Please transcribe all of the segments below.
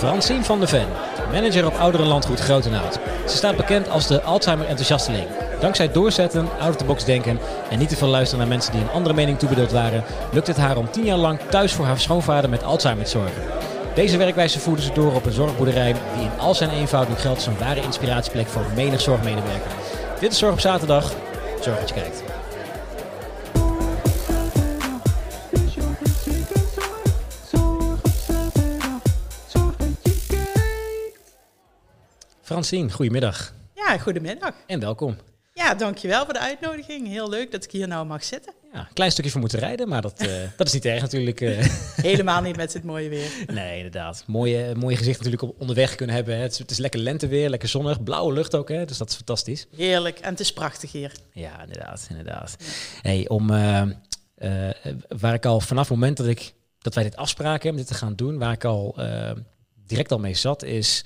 Francine van de Ven, manager op Ouderenlandgoed Grotenhout. Ze staat bekend als de Alzheimer-enthousiasteling. Dankzij doorzetten, out-of-the-box denken en niet te veel luisteren naar mensen die een andere mening toebedeeld waren, lukt het haar om tien jaar lang thuis voor haar schoonvader met Alzheimer te zorgen. Deze werkwijze voerde ze door op een zorgboerderij die in al zijn eenvoud nu geldt als een ware inspiratieplek voor menig zorgmedewerker. Dit is Zorg op Zaterdag. Zorg dat je kijkt. Francine, goedemiddag Ja, goedemiddag. en welkom. Ja, dankjewel voor de uitnodiging. Heel leuk dat ik hier nou mag zitten. Ja, een klein stukje voor moeten rijden, maar dat, eh, dat is niet erg natuurlijk. eh. Helemaal niet met dit mooie weer. nee, inderdaad. Mooie, mooie gezicht natuurlijk op onderweg kunnen hebben. Hè. Het, is, het is lekker lenteweer, lekker zonnig, blauwe lucht ook, hè. dus dat is fantastisch. Heerlijk. En het is prachtig hier. Ja, inderdaad, inderdaad. Hey, om, eh, eh, waar ik al vanaf het moment dat, ik, dat wij dit afspraken om dit te gaan doen, waar ik al eh, direct al mee zat, is,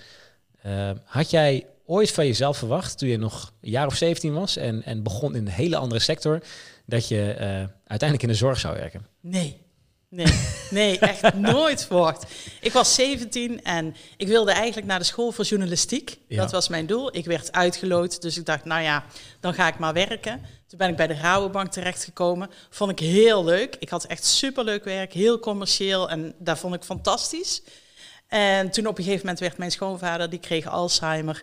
eh, had jij ooit van jezelf verwacht, toen je nog een jaar of 17 was en, en begon in een hele andere sector, dat je eh, uiteindelijk in de zorg zou werken? Nee. Nee, nee, echt nooit verwacht. Ik was 17 en ik wilde eigenlijk naar de school voor journalistiek. Ja. Dat was mijn doel. Ik werd uitgeloot, dus ik dacht, nou ja, dan ga ik maar werken. Toen ben ik bij de Rabobank terechtgekomen. Vond ik heel leuk. Ik had echt superleuk werk, heel commercieel en dat vond ik fantastisch. En toen op een gegeven moment werd mijn schoonvader, die kreeg Alzheimer.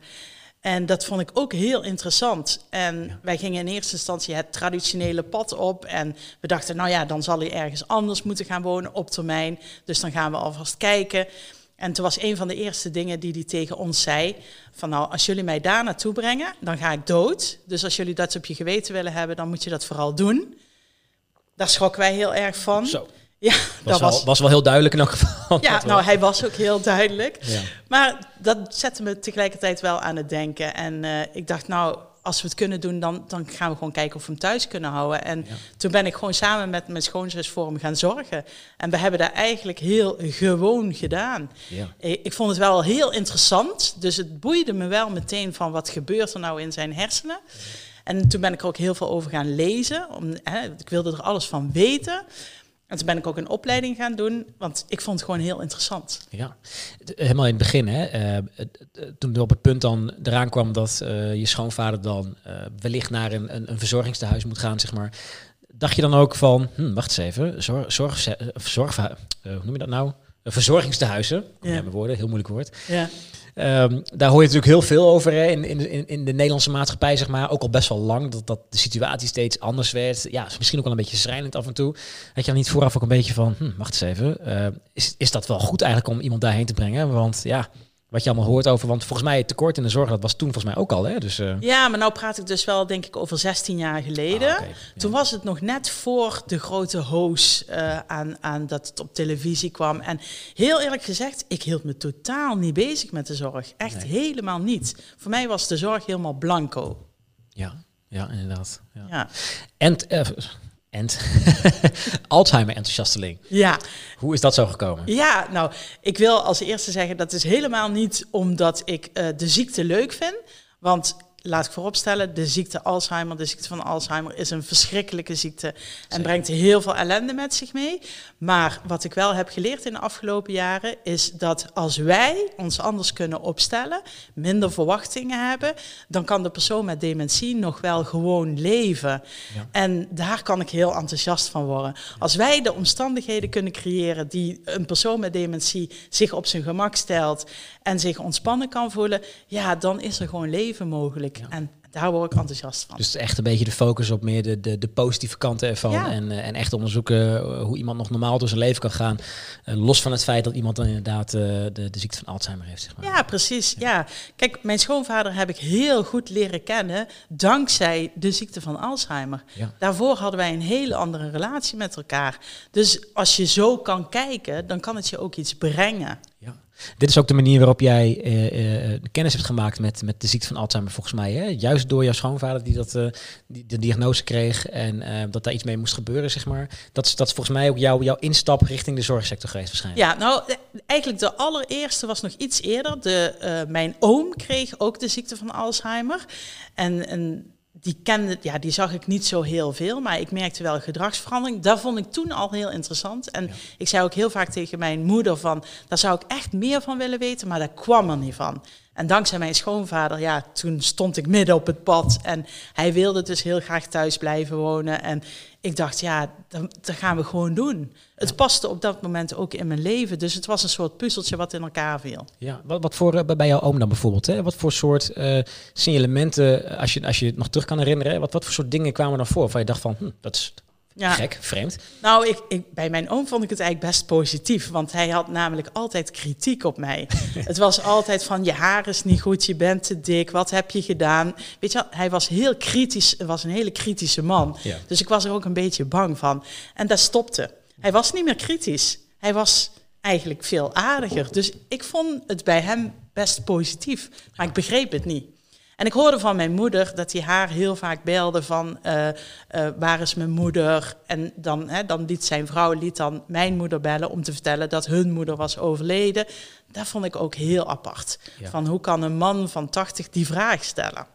En dat vond ik ook heel interessant. En wij gingen in eerste instantie het traditionele pad op. En we dachten, nou ja, dan zal hij ergens anders moeten gaan wonen op termijn. Dus dan gaan we alvast kijken. En toen was een van de eerste dingen die hij tegen ons zei: van nou, als jullie mij daar naartoe brengen, dan ga ik dood. Dus als jullie dat op je geweten willen hebben, dan moet je dat vooral doen. Daar schrokken wij heel erg van. Zo, Ja, was, dat wel, was. was wel heel duidelijk in elk geval. Ja, nou, wel. hij was ook heel duidelijk. Ja. Maar dat zette me tegelijkertijd wel aan het denken. En eh, ik dacht, nou, als we het kunnen doen, dan, dan gaan we gewoon kijken of we hem thuis kunnen houden. En Ja. toen ben ik gewoon samen met mijn schoonzus voor hem gaan zorgen. En we hebben dat eigenlijk heel gewoon gedaan. Ja. Eh, Ik vond het wel heel interessant. Dus het boeide me wel meteen van wat gebeurt er nou in zijn hersenen. En toen ben ik er ook heel veel over gaan lezen. Om, hè, ik wilde er alles van weten. En toen ben ik ook een opleiding gaan doen, want ik vond het gewoon heel interessant. Ja, D- helemaal in het begin, hè, eh, eh, eh, toen er op het punt dan eraan kwam dat eh, je schoonvader dan eh, wellicht naar een, een, een verzorgingstehuis moet gaan, zeg maar. Dacht je dan ook van, hm, wacht eens even, zorg, zorg, eh, zorg, eh, hoe noem je dat nou? Eh, Verzorgingstehuizen, kom ja. mijn woorden, heel moeilijk woord. Ja, Ehm, daar hoor je natuurlijk heel veel over in, in, in, de Nederlandse maatschappij, zeg maar. Ook al best wel lang, dat, dat de situatie steeds anders werd. Ja, is misschien ook wel een beetje schrijnend af en toe. Had je dan niet vooraf ook een beetje van, hm, wacht eens even, eh, is, is dat wel goed eigenlijk om iemand daarheen te brengen? Want ja, wat je allemaal hoort over, want volgens mij het tekort in de zorg, dat was toen volgens mij ook al, hè? Dus, eh, ja, maar nou praat ik dus wel denk ik over 16 jaar geleden. ah, ja. Toen was het nog net voor de grote hoos eh, aan, aan dat het op televisie kwam. En heel eerlijk gezegd, ik hield me totaal niet bezig met de zorg. Echt Nee. helemaal niet. Voor mij was de zorg helemaal blanco. Ja, ja, inderdaad. Ja. Ja, En, eh, en Alzheimer-enthousiasteling. ja. Hoe is dat zo gekomen? Ja, nou, ik wil als eerste zeggen dat is helemaal niet omdat ik eh, de ziekte leuk vind. Want laat ik vooropstellen, de ziekte Alzheimer, de ziekte van Alzheimer is een verschrikkelijke ziekte en Zeker. brengt heel veel ellende met zich mee. Maar wat ik wel heb geleerd in de afgelopen jaren is dat als wij ons anders kunnen opstellen, minder verwachtingen hebben, dan kan de persoon met dementie nog wel gewoon leven. Ja. En daar kan ik heel enthousiast van worden. Als wij de omstandigheden kunnen creëren die een persoon met dementie zich op zijn gemak stelt en zich ontspannen kan voelen, ja, dan is er gewoon leven mogelijk. Ja. En daar word ik enthousiast van. Dus echt een beetje de focus op meer de, de, de positieve kanten ervan. Ja. En, eh, en echt onderzoeken eh, hoe iemand nog normaal door zijn leven kan gaan. Eh, los van het feit dat iemand dan inderdaad de, de ziekte van Alzheimer heeft. Zeg maar. Ja, precies. Ja. Kijk, mijn schoonvader heb ik heel goed leren kennen dankzij de ziekte van Alzheimer. Ja. Daarvoor hadden wij een hele andere relatie met elkaar. Dus als je zo kan kijken, dan kan het je ook iets brengen. Ja. Dit is ook de manier waarop jij eh, eh, kennis hebt gemaakt met, met de ziekte van Alzheimer, volgens mij. Hè? Juist door jouw schoonvader die, dat, eh, die de diagnose kreeg en dat daar iets mee moest gebeuren, zeg maar. Dat is, dat is volgens mij ook jouw, jouw instap richting de zorgsector geweest waarschijnlijk. Ja, nou, eigenlijk de allereerste was nog iets eerder. De, mijn oom kreeg ook de ziekte van Alzheimer. En, en die kende, ja, die zag ik niet zo heel veel, maar ik merkte wel gedragsverandering. Dat vond ik toen al heel interessant. En ik zei ook heel vaak tegen mijn moeder van, daar zou ik echt meer van willen weten, maar dat kwam er niet van. En dankzij mijn schoonvader, ja, toen stond ik midden op het pad en hij wilde dus heel graag thuis blijven wonen. En ik dacht, ja, dat, dat gaan we gewoon doen. Het paste op dat moment ook in mijn leven, dus het was een soort puzzeltje wat in elkaar viel. Ja, wat, wat voor, eh, bij jouw oom dan bijvoorbeeld, hè? wat voor soort uh, signalementen, als je, als je het nog terug kan herinneren, wat, wat voor soort dingen kwamen dan voor, waar je dacht van, hm, dat is ja. Gek, vreemd. Nou, ik, ik, bij mijn oom vond ik het eigenlijk best positief. Want hij had namelijk altijd kritiek op mij. het was altijd van, je haar is niet goed, je bent te dik, wat heb je gedaan? Weet je hij was heel kritisch, was een hele kritische man. Dus ik was er ook een beetje bang van. En dat stopte. Hij was niet meer kritisch. Hij was eigenlijk veel aardiger. Dus ik vond het bij hem best positief. Maar ik begreep het niet. En ik hoorde van mijn moeder dat hij haar heel vaak belde van uh, uh, waar is mijn moeder? En dan, hè, dan liet zijn vrouw liet dan mijn moeder bellen om te vertellen dat hun moeder was overleden. Dat vond ik ook heel apart. Van hoe kan een man van 80 die vraag stellen?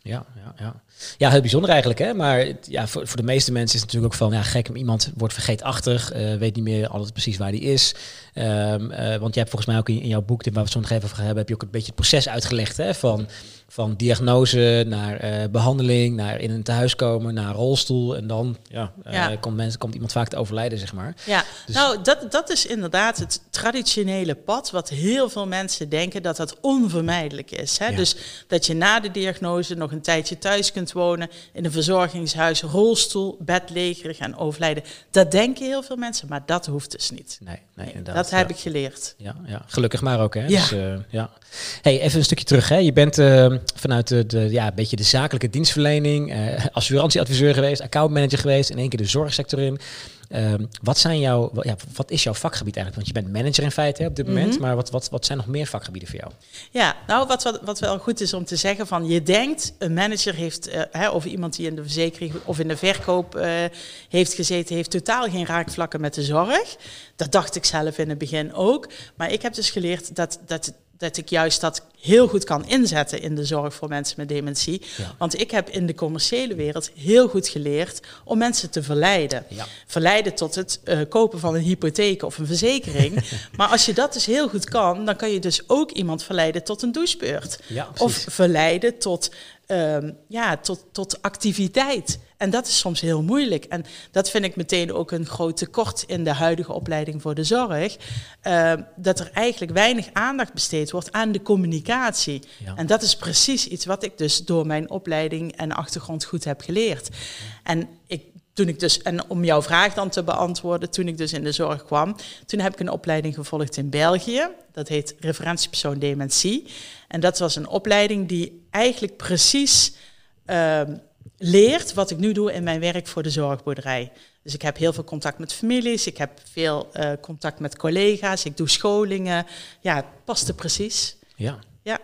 Ja, ja, ja. Ja, heel bijzonder eigenlijk. Hè? Maar ja, voor, voor de meeste mensen is het natuurlijk ook van ja, gek, iemand wordt vergeetachtig, uh, weet niet meer altijd precies waar die is. Um, uh, want je hebt volgens mij ook in, in jouw boek, waar we het zo nog even over hebben, heb je ook een beetje het proces uitgelegd hè? van van diagnose naar uh, behandeling, naar in een thuiskomen, naar rolstoel. En dan ja, uh, ja. Komt, mensen, komt iemand vaak te overlijden, zeg maar. Ja, dus nou, dat, dat is inderdaad het traditionele pad, wat heel veel mensen denken dat dat onvermijdelijk is. Hè? Ja. Dus dat je na de diagnose nog een tijdje thuis kunt wonen, in een verzorgingshuis, rolstoel, bedlegerig en overlijden. Dat denken heel veel mensen, maar dat hoeft dus niet. Nee, nee, inderdaad. Dat heb ik geleerd. Ja, ja, gelukkig maar ook. Hè? Ja. Dus, uh, ja. Hey, even een stukje terug. Hè? Je bent vanuit de, de, ja, een beetje de zakelijke dienstverlening, uh, assurantieadviseur geweest, accountmanager geweest, in één keer de zorgsector in. Uh, wat, zijn jouw, ja, wat is jouw vakgebied eigenlijk? Want je bent manager in feite hè, op dit moment, mm -hmm. maar wat, wat, wat zijn nog meer vakgebieden voor jou? Ja, nou wat, wat, wat wel goed is om te zeggen van je denkt een manager heeft, uh, hè, of iemand die in de verzekering of in de verkoop uh, heeft gezeten, heeft totaal geen raakvlakken met de zorg. Dat dacht ik zelf in het begin ook. Maar ik heb dus geleerd dat, dat dat ik juist dat heel goed kan inzetten in de zorg voor mensen met dementie. Ja. Want ik heb in de commerciële wereld heel goed geleerd om mensen te verleiden. Ja. Verleiden tot het uh, kopen van een hypotheek of een verzekering. maar als je dat dus heel goed kan, dan kan je dus ook iemand verleiden tot een douchebeurt. Ja, of verleiden tot, um, ja, tot, tot activiteit. En dat is soms heel moeilijk. En dat vind ik meteen ook een groot tekort in de huidige opleiding voor de zorg. Uh, dat er eigenlijk weinig aandacht besteed wordt aan de communicatie. Ja. En dat is precies iets wat ik dus door mijn opleiding en achtergrond goed heb geleerd. Ja. En ik toen ik dus, en om jouw vraag dan te beantwoorden, toen ik dus in de zorg kwam, toen heb ik een opleiding gevolgd in België. Dat heet referentiepersoon dementie. En dat was een opleiding die eigenlijk precies uh, leert wat ik nu doe in mijn werk voor de zorgboerderij. Dus ik heb heel veel contact met families, ik heb veel uh, contact met collega's, ik doe scholingen. Ja, het paste precies. Ja. Ja.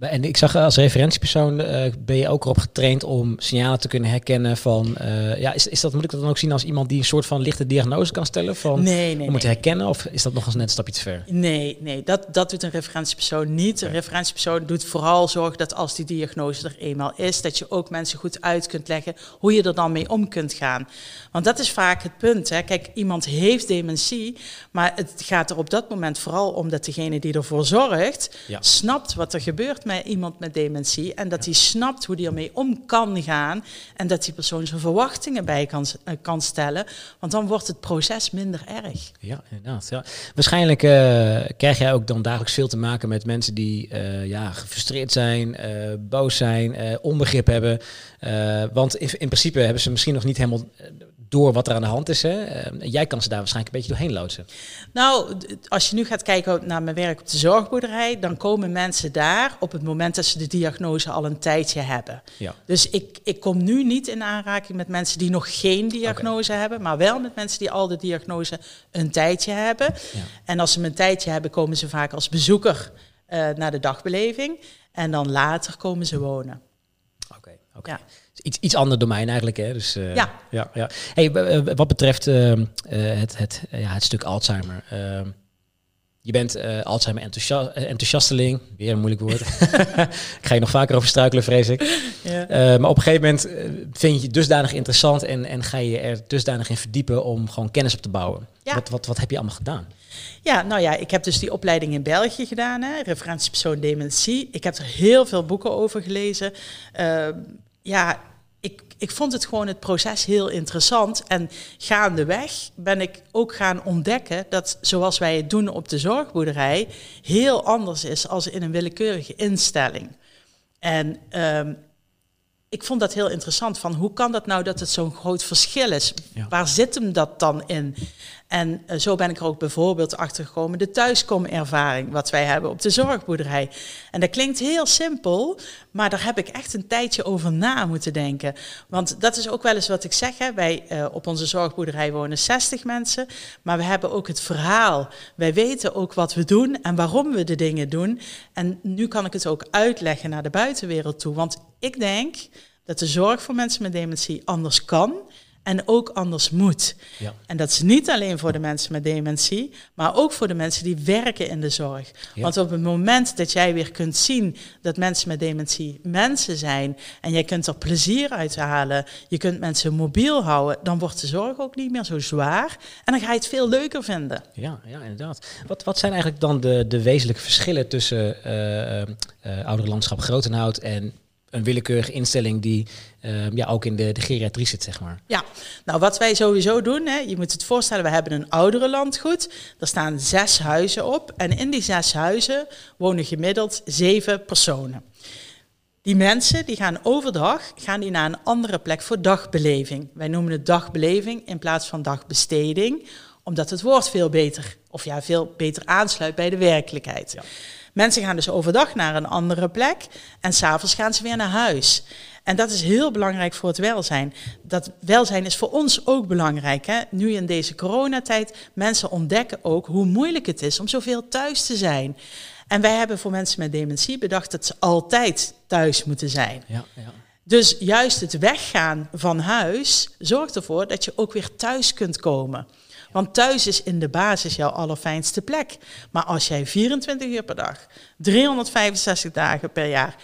En ik zag als referentiepersoon uh, ben je ook erop getraind om signalen te kunnen herkennen van, uh, ja, is, is dat, moet ik dat dan ook zien als iemand die een soort van lichte diagnose kan stellen van, nee, nee, om het te herkennen of is dat nog eens net een stapje te ver? Nee, nee, dat, dat doet een referentiepersoon niet. Een referentiepersoon doet vooral zorgen dat als die diagnose er eenmaal is, dat je ook mensen goed uit kunt leggen hoe je er dan mee om kunt gaan. Want dat is vaak het punt. Hè. Kijk, iemand heeft dementie, maar het gaat er op dat moment vooral om dat degene die ervoor zorgt, ja. snapt wat er gebeurt met iemand met dementie en dat hij snapt hoe hij ermee om kan gaan en dat die persoon zijn verwachtingen bij kan, uh, kan stellen, want dan wordt het proces minder erg. Ja, inderdaad. Ja. Waarschijnlijk uh, krijg jij ook dan dagelijks veel te maken met mensen die uh, ja, gefrustreerd zijn, boos zijn, onbegrip hebben. want in, in, principe hebben ze misschien nog niet helemaal door wat er aan de hand is. Hè? Uh, jij kan ze daar waarschijnlijk een beetje doorheen loodsen. Nou, als je nu gaat kijken naar mijn werk op de zorgboerderij, dan komen mensen daar op het moment dat ze de diagnose al een tijdje hebben. Ja. Dus ik, ik kom nu niet in aanraking met mensen die nog geen diagnose okay. hebben, maar wel met mensen die al de diagnose een tijdje hebben. Ja. En als ze een tijdje hebben, komen ze vaak als bezoeker uh, naar de dagbeleving. En dan later komen ze wonen. Oké, okay, oké. Okay. Ja iets, iets ander domein eigenlijk. Hè? Dus, uh, ja. ja, ja. Hey, wat betreft uh, het, het, ja, het stuk Alzheimer. Uh, je bent uh, Alzheimer enthousia enthousiasteling. Weer een moeilijk woord. ik ga je nog vaker over struikelen, vrees ik. Ja. Maar op een gegeven moment vind je het dusdanig interessant en, en ga je er dusdanig in verdiepen om gewoon kennis op te bouwen. Ja. Wat, wat, wat heb je allemaal gedaan? Ja, nou ja, ik heb dus die opleiding in België gedaan, hè, referentiepersoon dementie. Ik heb er heel veel boeken over gelezen. Uh, ja, ik, vond het gewoon het proces heel interessant. En gaandeweg ben ik ook gaan ontdekken dat zoals wij het doen op de zorgboerderij heel anders is als in een willekeurige instelling. En um, ik vond dat heel interessant. Van hoe kan dat nou dat het zo'n groot verschil is? Waar zit hem dat dan in? En uh, zo ben ik er ook bijvoorbeeld achter gekomen de thuiskomervaring, wat wij hebben op de zorgboerderij. En dat klinkt heel simpel, maar daar heb ik echt een tijdje over na moeten denken. Want dat is ook wel eens wat ik zeg. Hè. Wij uh, op onze zorgboerderij wonen 60 mensen, maar we hebben ook het verhaal. Wij weten ook wat we doen en waarom we de dingen doen. En nu kan ik het ook uitleggen naar de buitenwereld toe. Want ik denk dat de zorg voor mensen met dementie anders kan en ook anders moet. Ja. En dat is niet alleen voor de mensen met dementie, maar ook voor de mensen die werken in de zorg. Want op het moment dat jij weer kunt zien dat mensen met dementie mensen zijn en jij kunt er plezier uit halen, je kunt mensen mobiel houden, dan wordt de zorg ook niet meer zo zwaar en dan ga je het veel leuker vinden. Ja, ja inderdaad. Wat, wat zijn eigenlijk dan de, de wezenlijke verschillen tussen uh, uh, oudere landschap Grotenhout en een willekeurige instelling die uh, ja, ook in de, de geriatrie zit, zeg maar. Ja, nou wat wij sowieso doen, hè, je moet het voorstellen, we hebben een oudere landgoed. Er staan zes huizen op en in die zes huizen wonen gemiddeld zeven personen. Die mensen die gaan overdag gaan die naar een andere plek voor dagbeleving. Wij noemen het dagbeleving in plaats van dagbesteding, omdat het woord veel beter, of ja, veel beter aansluit bij de werkelijkheid. Ja. Mensen gaan dus overdag naar een andere plek en s'avonds gaan ze weer naar huis. En dat is heel belangrijk voor het welzijn. Dat welzijn is voor ons ook belangrijk. Hè? Nu in deze coronatijd, mensen ontdekken ook hoe moeilijk het is om zoveel thuis te zijn. En wij hebben voor mensen met dementie bedacht dat ze altijd thuis moeten zijn. Ja, ja. Dus juist het weggaan van huis zorgt ervoor dat je ook weer thuis kunt komen. Want thuis is in de basis jouw allerfijnste plek. Maar als jij 24 uur per dag, 365 dagen per jaar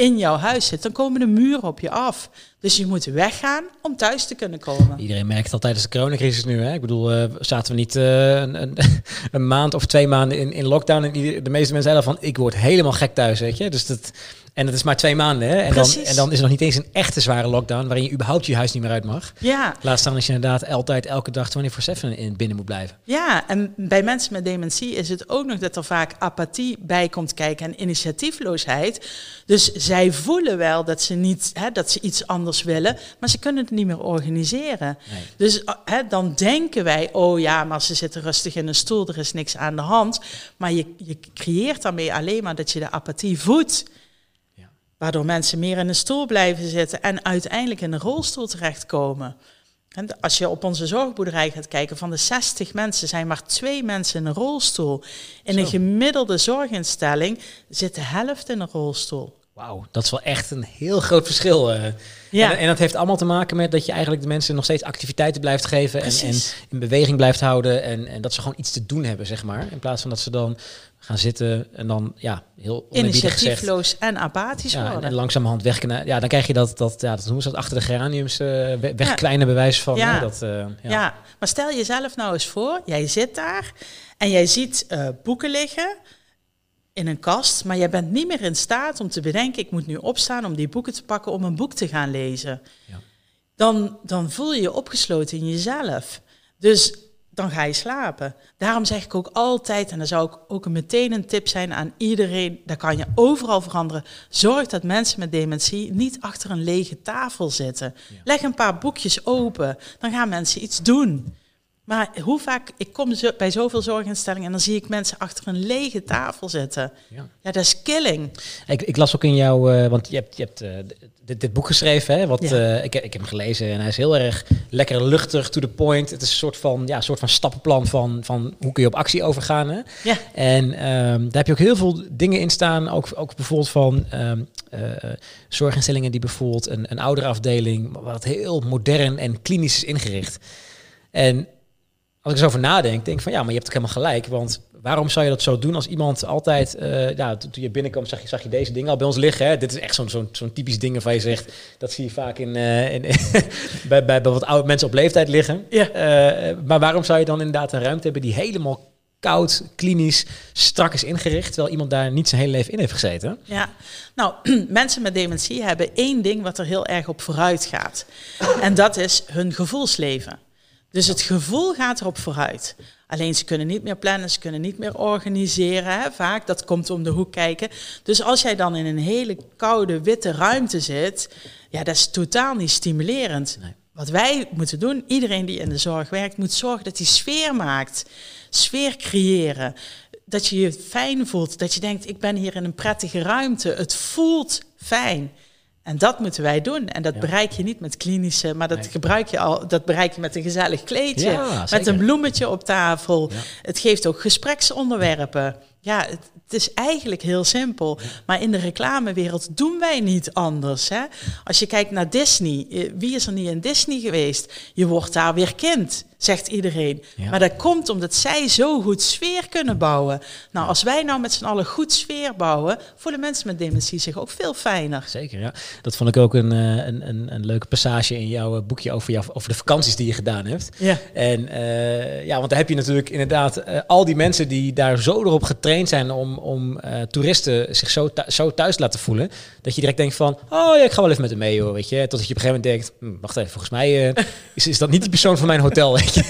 in jouw huis zit, dan komen de muren op je af. Dus je moet weggaan om thuis te kunnen komen. Iedereen merkt al tijdens de coronacrisis nu. Hè? Ik bedoel, uh, zaten we niet uh, een, een, maand of twee maanden in, in lockdown en de meeste mensen zeiden van, ik word helemaal gek thuis, weet je. Dus dat, en dat is maar twee maanden. Hè? En, dan, en dan is er nog niet eens een echte zware lockdown waarin je überhaupt je huis niet meer uit mag. Ja. Laat staan als je inderdaad altijd elke dag 24-7 in binnen moet blijven. Ja, en bij mensen met dementie is het ook nog dat er vaak apathie bij komt kijken en initiatiefloosheid. Dus zij voelen wel dat ze, niet, hè, dat ze iets anders willen, maar ze kunnen het niet meer organiseren. Nee. Dus hè, dan denken wij, oh ja, maar ze zitten rustig in een stoel, er is niks aan de hand. Maar je, je creëert daarmee alleen maar dat je de apathie voedt. Waardoor mensen meer in een stoel blijven zitten en uiteindelijk in een rolstoel terechtkomen. En als je op onze zorgboerderij gaat kijken, van de 60 mensen zijn maar twee mensen in een rolstoel. In een gemiddelde zorginstelling zit de helft in een rolstoel. Wauw, dat is wel echt een heel groot verschil. Uh. Ja. En, en, dat heeft allemaal te maken met dat je eigenlijk de mensen nog steeds activiteiten blijft geven en, en, in beweging blijft houden. En, en dat ze gewoon iets te doen hebben, zeg maar. In plaats van dat ze dan gaan zitten en dan ja, heel initiatiefloos en apathisch ja, worden. En langzamerhand weg. Ja, dan krijg je dat, dat, ja, dat noemen ze dat achter de geraniums uh, wegkleine bewijs van. Ja. Hè, dat, uh, ja. ja. maar stel jezelf nou eens voor, jij zit daar en jij ziet uh, boeken liggen in een kast, maar jij bent niet meer in staat om te bedenken, ik moet nu opstaan om die boeken te pakken om een boek te gaan lezen. Ja. Dan, dan voel je je opgesloten in jezelf. Dus dan ga je slapen. Daarom zeg ik ook altijd, en dat zou ik ook meteen een tip zijn aan iedereen, dat kan je overal veranderen. Zorg dat mensen met dementie niet achter een lege tafel zitten. Leg een paar boekjes open, dan gaan mensen iets doen. Maar hoe vaak, ik kom zo, bij zoveel zorginstellingen en dan zie ik mensen achter een lege tafel zitten. Ja, ja dat is killing. Ik, ik las ook in jou, uh, want je hebt, je hebt uh, dit, dit, boek geschreven, hè, wat, ja. uh, ik, ik heb hem gelezen en hij is heel erg lekker luchtig, to the point. Het is een soort van, ja, soort van stappenplan van, van hoe kun je op actie overgaan. Hè? Ja. En um, daar heb je ook heel veel dingen in staan, ook, ook bijvoorbeeld van um, zorginstellingen die bijvoorbeeld een, een ouderafdeling, wat heel modern en klinisch is ingericht. En als ik zo over nadenk, denk ik van ja, maar je hebt ook helemaal gelijk. Want waarom zou je dat zo doen als iemand altijd, uh, ja, toen je binnenkwam zag je, zag je deze dingen al bij ons liggen. Hè? Dit is echt zo'n zo'n zo'n typisch ding waarvan je zegt, dat zie je vaak in, uh, in bij, bij, bij wat oude mensen op leeftijd liggen. Ja. Uh, maar waarom zou je dan inderdaad een ruimte hebben die helemaal koud, klinisch, strak is ingericht, terwijl iemand daar niet zijn hele leven in heeft gezeten? Ja, nou, mensen met dementie hebben één ding wat er heel erg op vooruit gaat. En dat is hun gevoelsleven. Dus het gevoel gaat erop vooruit. Alleen ze kunnen niet meer plannen, ze kunnen niet meer organiseren. Hè, vaak, dat komt om de hoek kijken. Dus als jij dan in een hele koude, witte ruimte zit, ja, dat is totaal niet stimulerend. Wat wij moeten doen, iedereen die in de zorg werkt, moet zorgen dat hij sfeer maakt. Sfeer creëren. Dat je je fijn voelt, dat je denkt, ik ben hier in een prettige ruimte. Het voelt fijn. En dat moeten wij doen. En dat bereik je niet met klinische, maar dat gebruik je al, dat bereik je met een gezellig kleedje, met een bloemetje op tafel. Het geeft ook gespreksonderwerpen. Ja, het, het is eigenlijk heel simpel. Maar in de reclamewereld doen wij niet anders. Hè? Als je kijkt naar Disney, eh, wie is er niet in Disney geweest? Je wordt daar weer kind, zegt iedereen. Maar dat komt omdat zij zo goed sfeer kunnen bouwen. Nou, als wij nou met z'n allen goed sfeer bouwen, voelen mensen met dementie zich ook veel fijner. Zeker, ja. Dat vond ik ook een, eh, een, een, een leuke passage in jouw eh, boekje over, jou, over de vakanties die je gedaan hebt. Ja. En ja, want daar heb je natuurlijk inderdaad al die mensen die daar zo erop getraind zijn om om uh, toeristen zich zo, zo thuis te laten voelen. Dat je direct denkt van, oh ja, ik ga wel even met hem mee hoor, weet je. Totdat je op een gegeven moment denkt, hm, wacht even, volgens mij is, is dat niet de persoon van mijn hotel, weet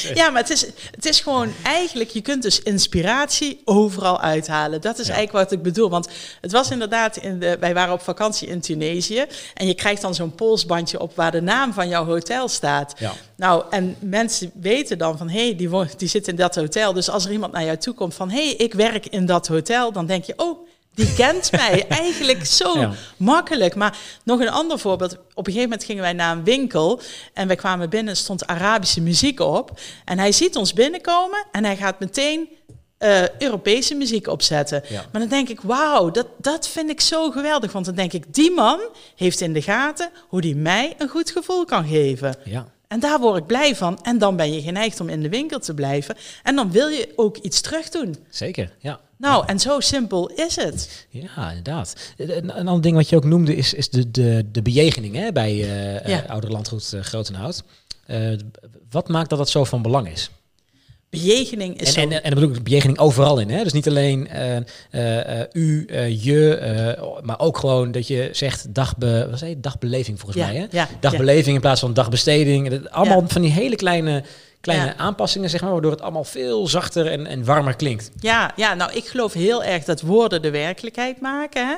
je. ja, maar het is, het is gewoon eigenlijk, je kunt dus inspiratie overal uithalen. Dat is eigenlijk wat ik bedoel. Want het was inderdaad, in de, wij waren op vakantie in Tunesië. En je krijgt dan zo'n polsbandje op waar de naam van jouw hotel staat. Ja. Nou, en mensen weten dan van, hé, hey, die, die zit in dat hotel. Dus als er iemand naar jou toe komt van, hé, hey, ik werk in dat hotel, dan denk je, oh, die kent mij eigenlijk zo makkelijk. Maar nog een ander voorbeeld. Op een gegeven moment gingen wij naar een winkel en wij kwamen binnen, stond Arabische muziek op. En hij ziet ons binnenkomen en hij gaat meteen uh, Europese muziek opzetten. Maar dan denk ik, wauw, dat, dat vind ik zo geweldig. Want dan denk ik, die man heeft in de gaten hoe die mij een goed gevoel kan geven. Ja. En daar word ik blij van. En dan ben je geneigd om in de winkel te blijven. En dan wil je ook iets terug doen. Zeker, ja. Nou, en zo simpel is het. Ja, inderdaad. Een, ander ding wat je ook noemde is, is de, de, de bejegening hè, bij uh, ja. Ouder Landgoed uh, Grotenhout. Uh, wat maakt dat dat zo van belang is? Bejegening is en, en, en, dan bedoel ik bejegening overal in. Hè? Dus niet alleen uh, u, je, maar ook gewoon dat je zegt dagbe, wat zei je? dagbeleving volgens mij. Hè? Ja, dagbeleving in plaats van dagbesteding. Allemaal van die hele kleine, kleine aanpassingen, zeg maar, waardoor het allemaal veel zachter en, en warmer klinkt. Ja, ja, nou ik geloof heel erg dat woorden de werkelijkheid maken. Hè?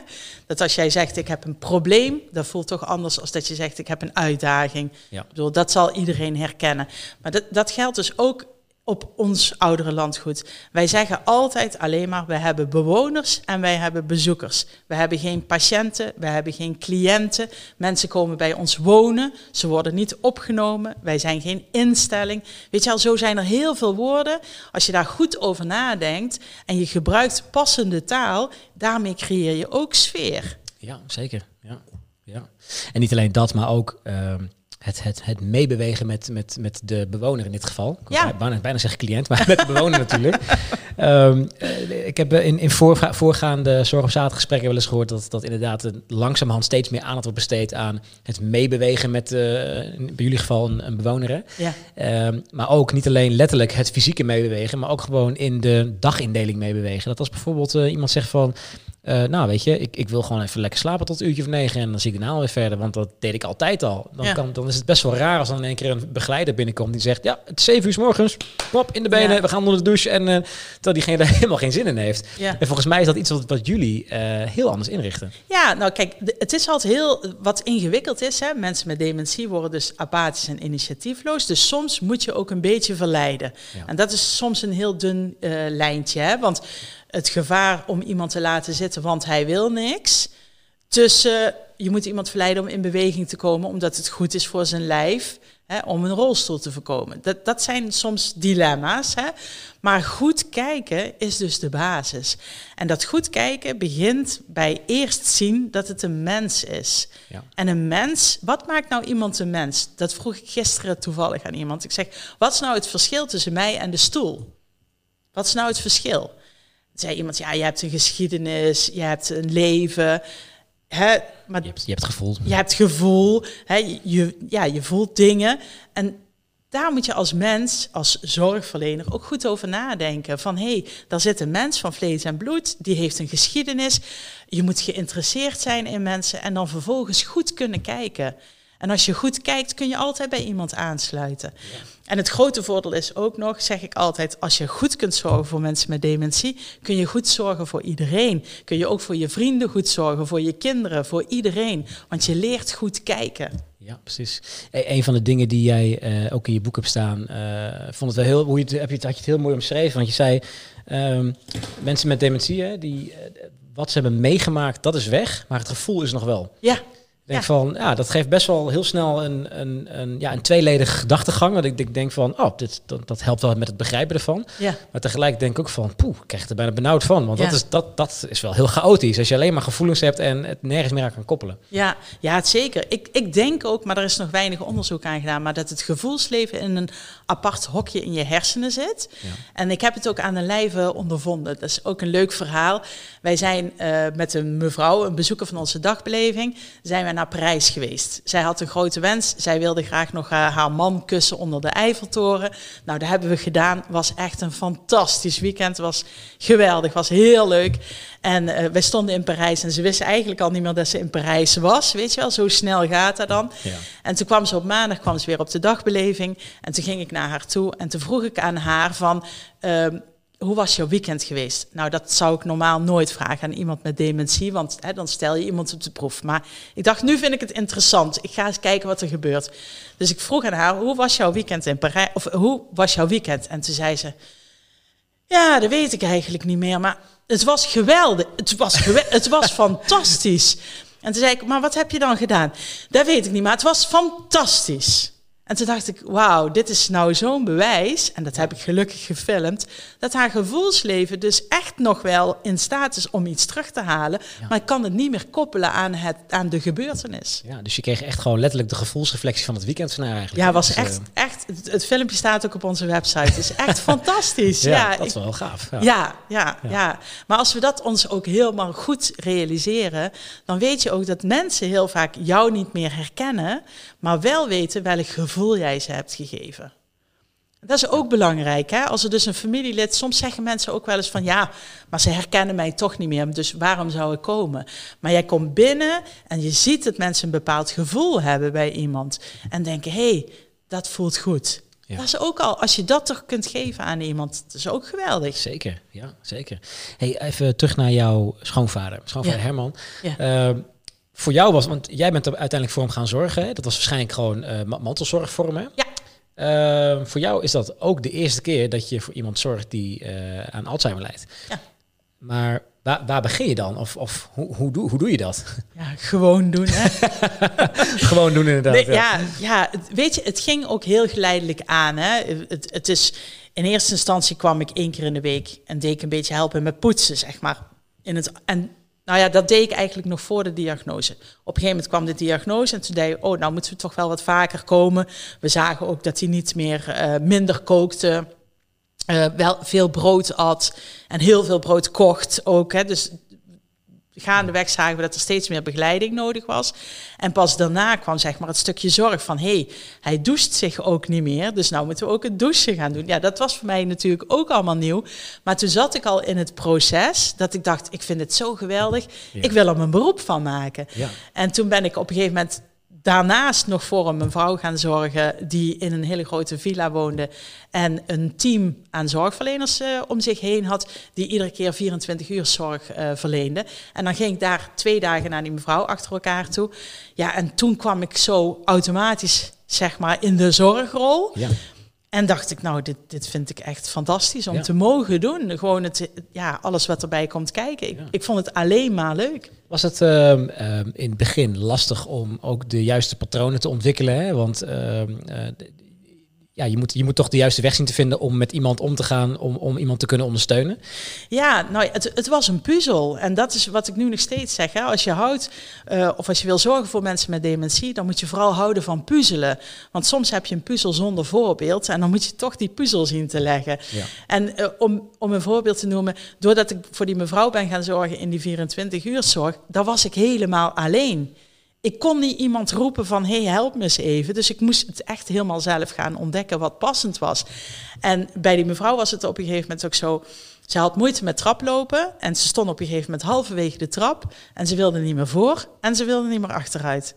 Dat als jij zegt ik heb een probleem, dat voelt toch anders als dat je zegt ik heb een uitdaging. Ja. Ik bedoel, dat zal iedereen herkennen. Maar dat, dat geldt dus ook op ons oudere landgoed. Wij zeggen altijd alleen maar, we hebben bewoners en wij hebben bezoekers. We hebben geen patiënten, we hebben geen cliënten. Mensen komen bij ons wonen, ze worden niet opgenomen, wij zijn geen instelling. Weet je al, zo zijn er heel veel woorden. Als je daar goed over nadenkt en je gebruikt passende taal, daarmee creëer je ook sfeer. Ja, zeker. Ja. Ja. En niet alleen dat, maar ook... Ehm, het, het, het meebewegen met, met, met de bewoner in dit geval. Ja. Bijna, bijna zeg cliënt, maar met de bewoner natuurlijk. Um, ik heb in, in voorgaande zorg op zaterdag gesprekken wel eens gehoord dat, dat inderdaad langzamerhand steeds meer aandacht wordt besteed aan het meebewegen met, uh, bij jullie geval, een, een bewoner. Ja. Um, maar ook niet alleen letterlijk het fysieke meebewegen, maar ook gewoon in de dagindeling meebewegen. Dat als bijvoorbeeld uh, iemand zegt van uh, nou, weet je, ik, ik wil gewoon even lekker slapen tot een uurtje of negen en dan zie ik daarna weer verder, want dat deed ik altijd al. Dan, kan, dan is het best wel raar als dan in één keer een begeleider binnenkomt die zegt, ja, het is zeven uur s morgens, pop in de benen, we gaan onder de douche en uh, terwijl diegene daar helemaal geen zin in heeft. Ja. En volgens mij is dat iets wat, wat jullie uh, heel anders inrichten. Ja, nou kijk, het is altijd heel, wat ingewikkeld is, hè, mensen met dementie worden dus apathisch en initiatiefloos, dus soms moet je ook een beetje verleiden. En dat is soms een heel dun lijntje, hè, want het gevaar om iemand te laten zitten, want hij wil niks. Tussen je moet iemand verleiden om in beweging te komen, omdat het goed is voor zijn lijf hè, om een rolstoel te voorkomen. Dat, dat zijn soms dilemma's. Hè? Maar goed kijken is dus de basis. En dat goed kijken begint bij eerst zien dat het een mens is. Ja. En een mens, wat maakt nou iemand een mens? Dat vroeg ik gisteren toevallig aan iemand. Ik zeg, wat is nou het verschil tussen mij en de stoel? Wat is nou het verschil? Zei iemand, ja, je hebt een geschiedenis, je hebt een leven. Hè, maar je, hebt, je hebt gevoel. Je hebt gevoel, hè, je, ja, je voelt dingen. En daar moet je als mens, als zorgverlener, ook goed over nadenken. Van hé, hey, daar zit een mens van vlees en bloed, die heeft een geschiedenis. Je moet geïnteresseerd zijn in mensen en dan vervolgens goed kunnen kijken. En als je goed kijkt, kun je altijd bij iemand aansluiten. En het grote voordeel is ook nog, zeg ik altijd, als je goed kunt zorgen voor mensen met dementie, kun je goed zorgen voor iedereen. Kun je ook voor je vrienden goed zorgen, voor je kinderen, voor iedereen. Want je leert goed kijken. Ja, precies. E een van de dingen die jij uh, ook in je boek hebt staan, uh, vond het wel heel, hoe je het, heb je het, had je het heel mooi omschreven. Want je zei, um, mensen met dementie, hè, die, uh, wat ze hebben meegemaakt, dat is weg, maar het gevoel is nog wel. Ja denk van, ja, dat geeft best wel heel snel een, een, een, ja, een tweeledige gedachtegang. Dat ik, ik denk van, oh, dit, dat, dat helpt wel met het begrijpen ervan. Ja. Maar tegelijk denk ik ook van, poeh, ik krijg er bijna benauwd van. Want dat, is, dat, dat is wel heel chaotisch. Als je alleen maar gevoelens hebt en het nergens meer aan kan koppelen. Ja, ja het zeker. Ik, ik denk ook, maar er is nog weinig onderzoek aan gedaan, maar dat het gevoelsleven in een apart hokje in je hersenen zit. En ik heb het ook aan de lijve ondervonden. Dat is ook een leuk verhaal. Wij zijn uh, met een mevrouw, een bezoeker van onze dagbeleving, zijn we naar Parijs geweest. Zij had een grote wens. Zij wilde graag nog uh, haar man kussen onder de Eiffeltoren. Nou, dat hebben we gedaan. Was echt een fantastisch weekend. Was geweldig. Was heel leuk. En uh, wij stonden in Parijs en ze wisten eigenlijk al niet meer dat ze in Parijs was. Weet je wel, zo snel gaat dat dan. Ja. En toen kwam ze op maandag kwam ze weer op de dagbeleving. En toen ging ik naar haar toe en toen vroeg ik aan haar van... Uh, hoe was jouw weekend geweest? Nou, dat zou ik normaal nooit vragen aan iemand met dementie, want hè, dan stel je iemand op de proef. Maar ik dacht, nu vind ik het interessant. Ik ga eens kijken wat er gebeurt. Dus ik vroeg aan haar, hoe was jouw weekend in Parijs? Of hoe was jouw weekend? En toen zei ze, ja, dat weet ik eigenlijk niet meer, maar het was geweldig. Het was, het was fantastisch. En toen zei ik, maar wat heb je dan gedaan? Dat weet ik niet, maar het was fantastisch. En toen dacht ik, wauw, dit is nou zo'n bewijs, en dat heb ik gelukkig gefilmd, dat haar gevoelsleven dus echt nog wel in staat is om iets terug te halen, maar ik kan het niet meer koppelen aan, het, aan de gebeurtenis. Ja, dus je kreeg echt gewoon letterlijk de gevoelsreflectie van het weekend van haar eigenlijk. Ja, was dus, echt, uh... echt het, filmpje staat ook op onze website, het is echt fantastisch. Ja, dat is wel gaaf. Ja. Ja, ja, ja. maar als we dat ons ook helemaal goed realiseren, dan weet je ook dat mensen heel vaak jou niet meer herkennen, maar wel weten welk gevoel jij ze hebt gegeven. Dat is ook belangrijk. Hè? Als er dus een familielid, soms zeggen mensen ook wel eens van ja, maar ze herkennen mij toch niet meer, dus waarom zou ik komen? Maar jij komt binnen en je ziet dat mensen een bepaald gevoel hebben bij iemand en denken, hé, hey, dat voelt goed. Ja. Dat is ook al, als je dat toch kunt geven aan iemand, dat is ook geweldig. Zeker, ja, zeker. Hey, even terug naar jouw schoonvader, schoonvader Herman. Ja. Uh, voor jou was, want jij bent er uiteindelijk voor hem gaan zorgen. Hè? Dat was waarschijnlijk gewoon uh, mantelzorg voor hem. Hè? Ja. Uh, voor jou is dat ook de eerste keer dat je voor iemand zorgt die uh, aan Alzheimer lijdt. Ja. Maar waar, waar begin je dan? Of, of hoe, hoe, doe, hoe doe je dat? Ja, gewoon doen. Hè? gewoon doen inderdaad. Nee, ja, ja, weet je, het ging ook heel geleidelijk aan. Hè? Het, het is, in eerste instantie kwam ik één keer in de week en deed ik een beetje helpen met poetsen, zeg maar. In het, en nou ja, dat deed ik eigenlijk nog voor de diagnose. Op een gegeven moment kwam de diagnose en toen deed ik, oh, nou moeten we toch wel wat vaker komen. We zagen ook dat hij niet meer uh, minder kookte, uh, wel veel brood at en heel veel brood kocht ook. Hè. Dus gaandeweg zagen we dat er steeds meer begeleiding nodig was. En pas daarna kwam zeg maar het stukje zorg van... hé, hey, hij doucht zich ook niet meer, dus nou moeten we ook het douchen gaan doen. Ja, dat was voor mij natuurlijk ook allemaal nieuw. Maar toen zat ik al in het proces dat ik dacht... ik vind het zo geweldig, ik wil er mijn beroep van maken. Ja. En toen ben ik op een gegeven moment daarnaast nog voor een vrouw gaan zorgen die in een hele grote villa woonde en een team aan zorgverleners uh, om zich heen had die iedere keer 24 uur zorg uh, verleende. En dan ging ik daar twee dagen naar die mevrouw achter elkaar toe. Ja, en toen kwam ik zo automatisch zeg maar in de zorgrol. Ja. En dacht ik, nou, dit, dit vind ik echt fantastisch om Ja. te mogen doen. Gewoon het, ja, alles wat erbij komt kijken. Ik, Ja. ik vond het alleen maar leuk. Was het ehm, ehm, in het begin lastig om ook de juiste patronen te ontwikkelen? Hè? Want ehm, eh, ja, je, moet, je moet toch de juiste weg zien te vinden om met iemand om te gaan, om, om iemand te kunnen ondersteunen. Ja, nou, het, het was een puzzel. En dat is wat ik nu nog steeds zeg. Hè. Als je houdt, eh, of als je wil zorgen voor mensen met dementie, dan moet je vooral houden van puzzelen. Want soms heb je een puzzel zonder voorbeeld en dan moet je toch die puzzel zien te leggen. Ja. En eh, om, om een voorbeeld te noemen, doordat ik voor die mevrouw ben gaan zorgen in die 24 uur zorg, daar was ik helemaal alleen. Ik kon niet iemand roepen van, hey, help me eens even. Dus ik moest het echt helemaal zelf gaan ontdekken wat passend was. En bij die mevrouw was het op een gegeven moment ook zo... Ze had moeite met traplopen en ze stond op een gegeven moment halverwege de trap. En ze wilde niet meer voor en ze wilde niet meer achteruit.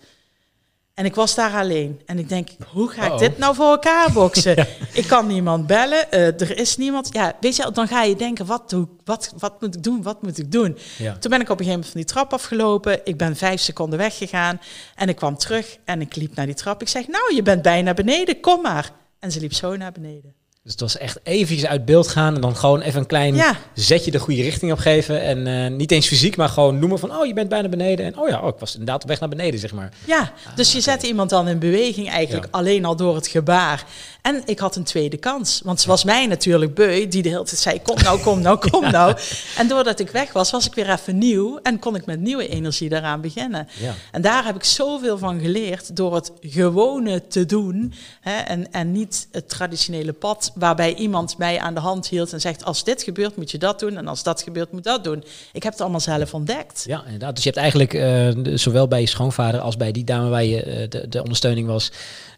En ik was daar alleen. En ik denk, hoe ga ik Uh-oh. dit nou voor elkaar boksen? Ik kan niemand bellen, eh, er is niemand. Ja, weet je, dan ga je denken, wat, doe, wat, wat moet ik doen, wat moet ik doen? Ja. Toen ben ik op een gegeven moment van die trap afgelopen. Ik ben vijf seconden weggegaan. En ik kwam terug en ik liep naar die trap. Ik zeg, nou, je bent bijna beneden, kom maar. En ze liep zo naar beneden. Dus het was echt eventjes uit beeld gaan en dan gewoon even een klein Ja. zetje de goede richting op geven. En eh, niet eens fysiek, maar gewoon noemen van, oh, je bent bijna beneden. En oh ja, oh, ik was inderdaad op weg naar beneden, zeg maar. Ja, dus je zet iemand dan in beweging eigenlijk Ja. alleen al door het gebaar. En ik had een tweede kans, want ze was mij natuurlijk beu, die de hele tijd zei, kom nou, kom nou, kom nou. En doordat ik weg was, was ik weer even nieuw en kon ik met nieuwe energie daaraan beginnen. Ja. En daar heb ik zoveel van geleerd door het gewone te doen hè, en, en niet het traditionele pad waarbij iemand mij aan de hand hield en zegt, als dit gebeurt moet je dat doen en als dat gebeurt moet dat doen. Ik heb het allemaal zelf ontdekt. Ja, inderdaad. Dus je hebt eigenlijk eh, zowel bij je schoonvader als bij die dame waar je eh, de, de ondersteuning was,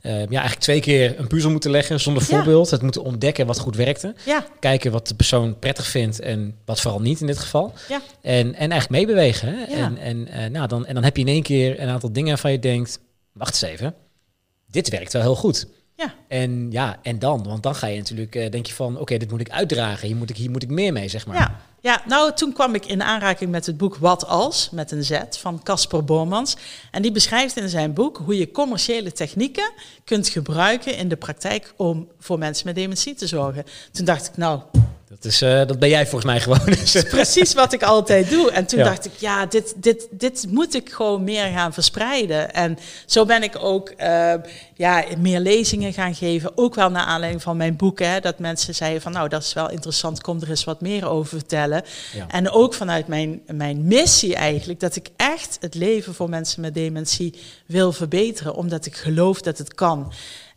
eh, ja, eigenlijk twee keer een puzzel moeten leggen zonder voorbeeld. Het moeten ontdekken wat goed werkte. Ja, Kijken wat de persoon prettig vindt en wat vooral niet in dit geval. ja. En, en eigenlijk meebewegen. Hè? En, en, eh, nou, dan, en dan heb je in één keer een aantal dingen waarvan je denkt, wacht eens even, dit werkt wel heel goed. Ja. En ja, en dan? Want dan ga je natuurlijk, eh, denk je van, oké, dit moet ik uitdragen. Hier moet ik, hier moet ik meer mee, zeg maar. Ja, ja, nou toen kwam ik in aanraking met het boek Wat Als, met een Z, van Casper Bormans. En die beschrijft in zijn boek hoe je commerciële technieken kunt gebruiken in de praktijk om voor mensen met dementie te zorgen. Toen dacht ik, nou, Dat, is, eh, dat ben jij volgens mij gewoon. Precies wat ik altijd doe. En toen Ja. dacht ik, ja, dit, dit, dit moet ik gewoon meer gaan verspreiden. En zo ben ik ook eh, ja, meer lezingen gaan geven. Ook wel naar aanleiding van mijn boek. Hè, dat mensen zeiden van, nou, dat is wel interessant. Kom er eens wat meer over vertellen. Ja. En ook vanuit mijn, mijn missie eigenlijk. Dat ik echt het leven voor mensen met dementie wil verbeteren. Omdat ik geloof dat het kan.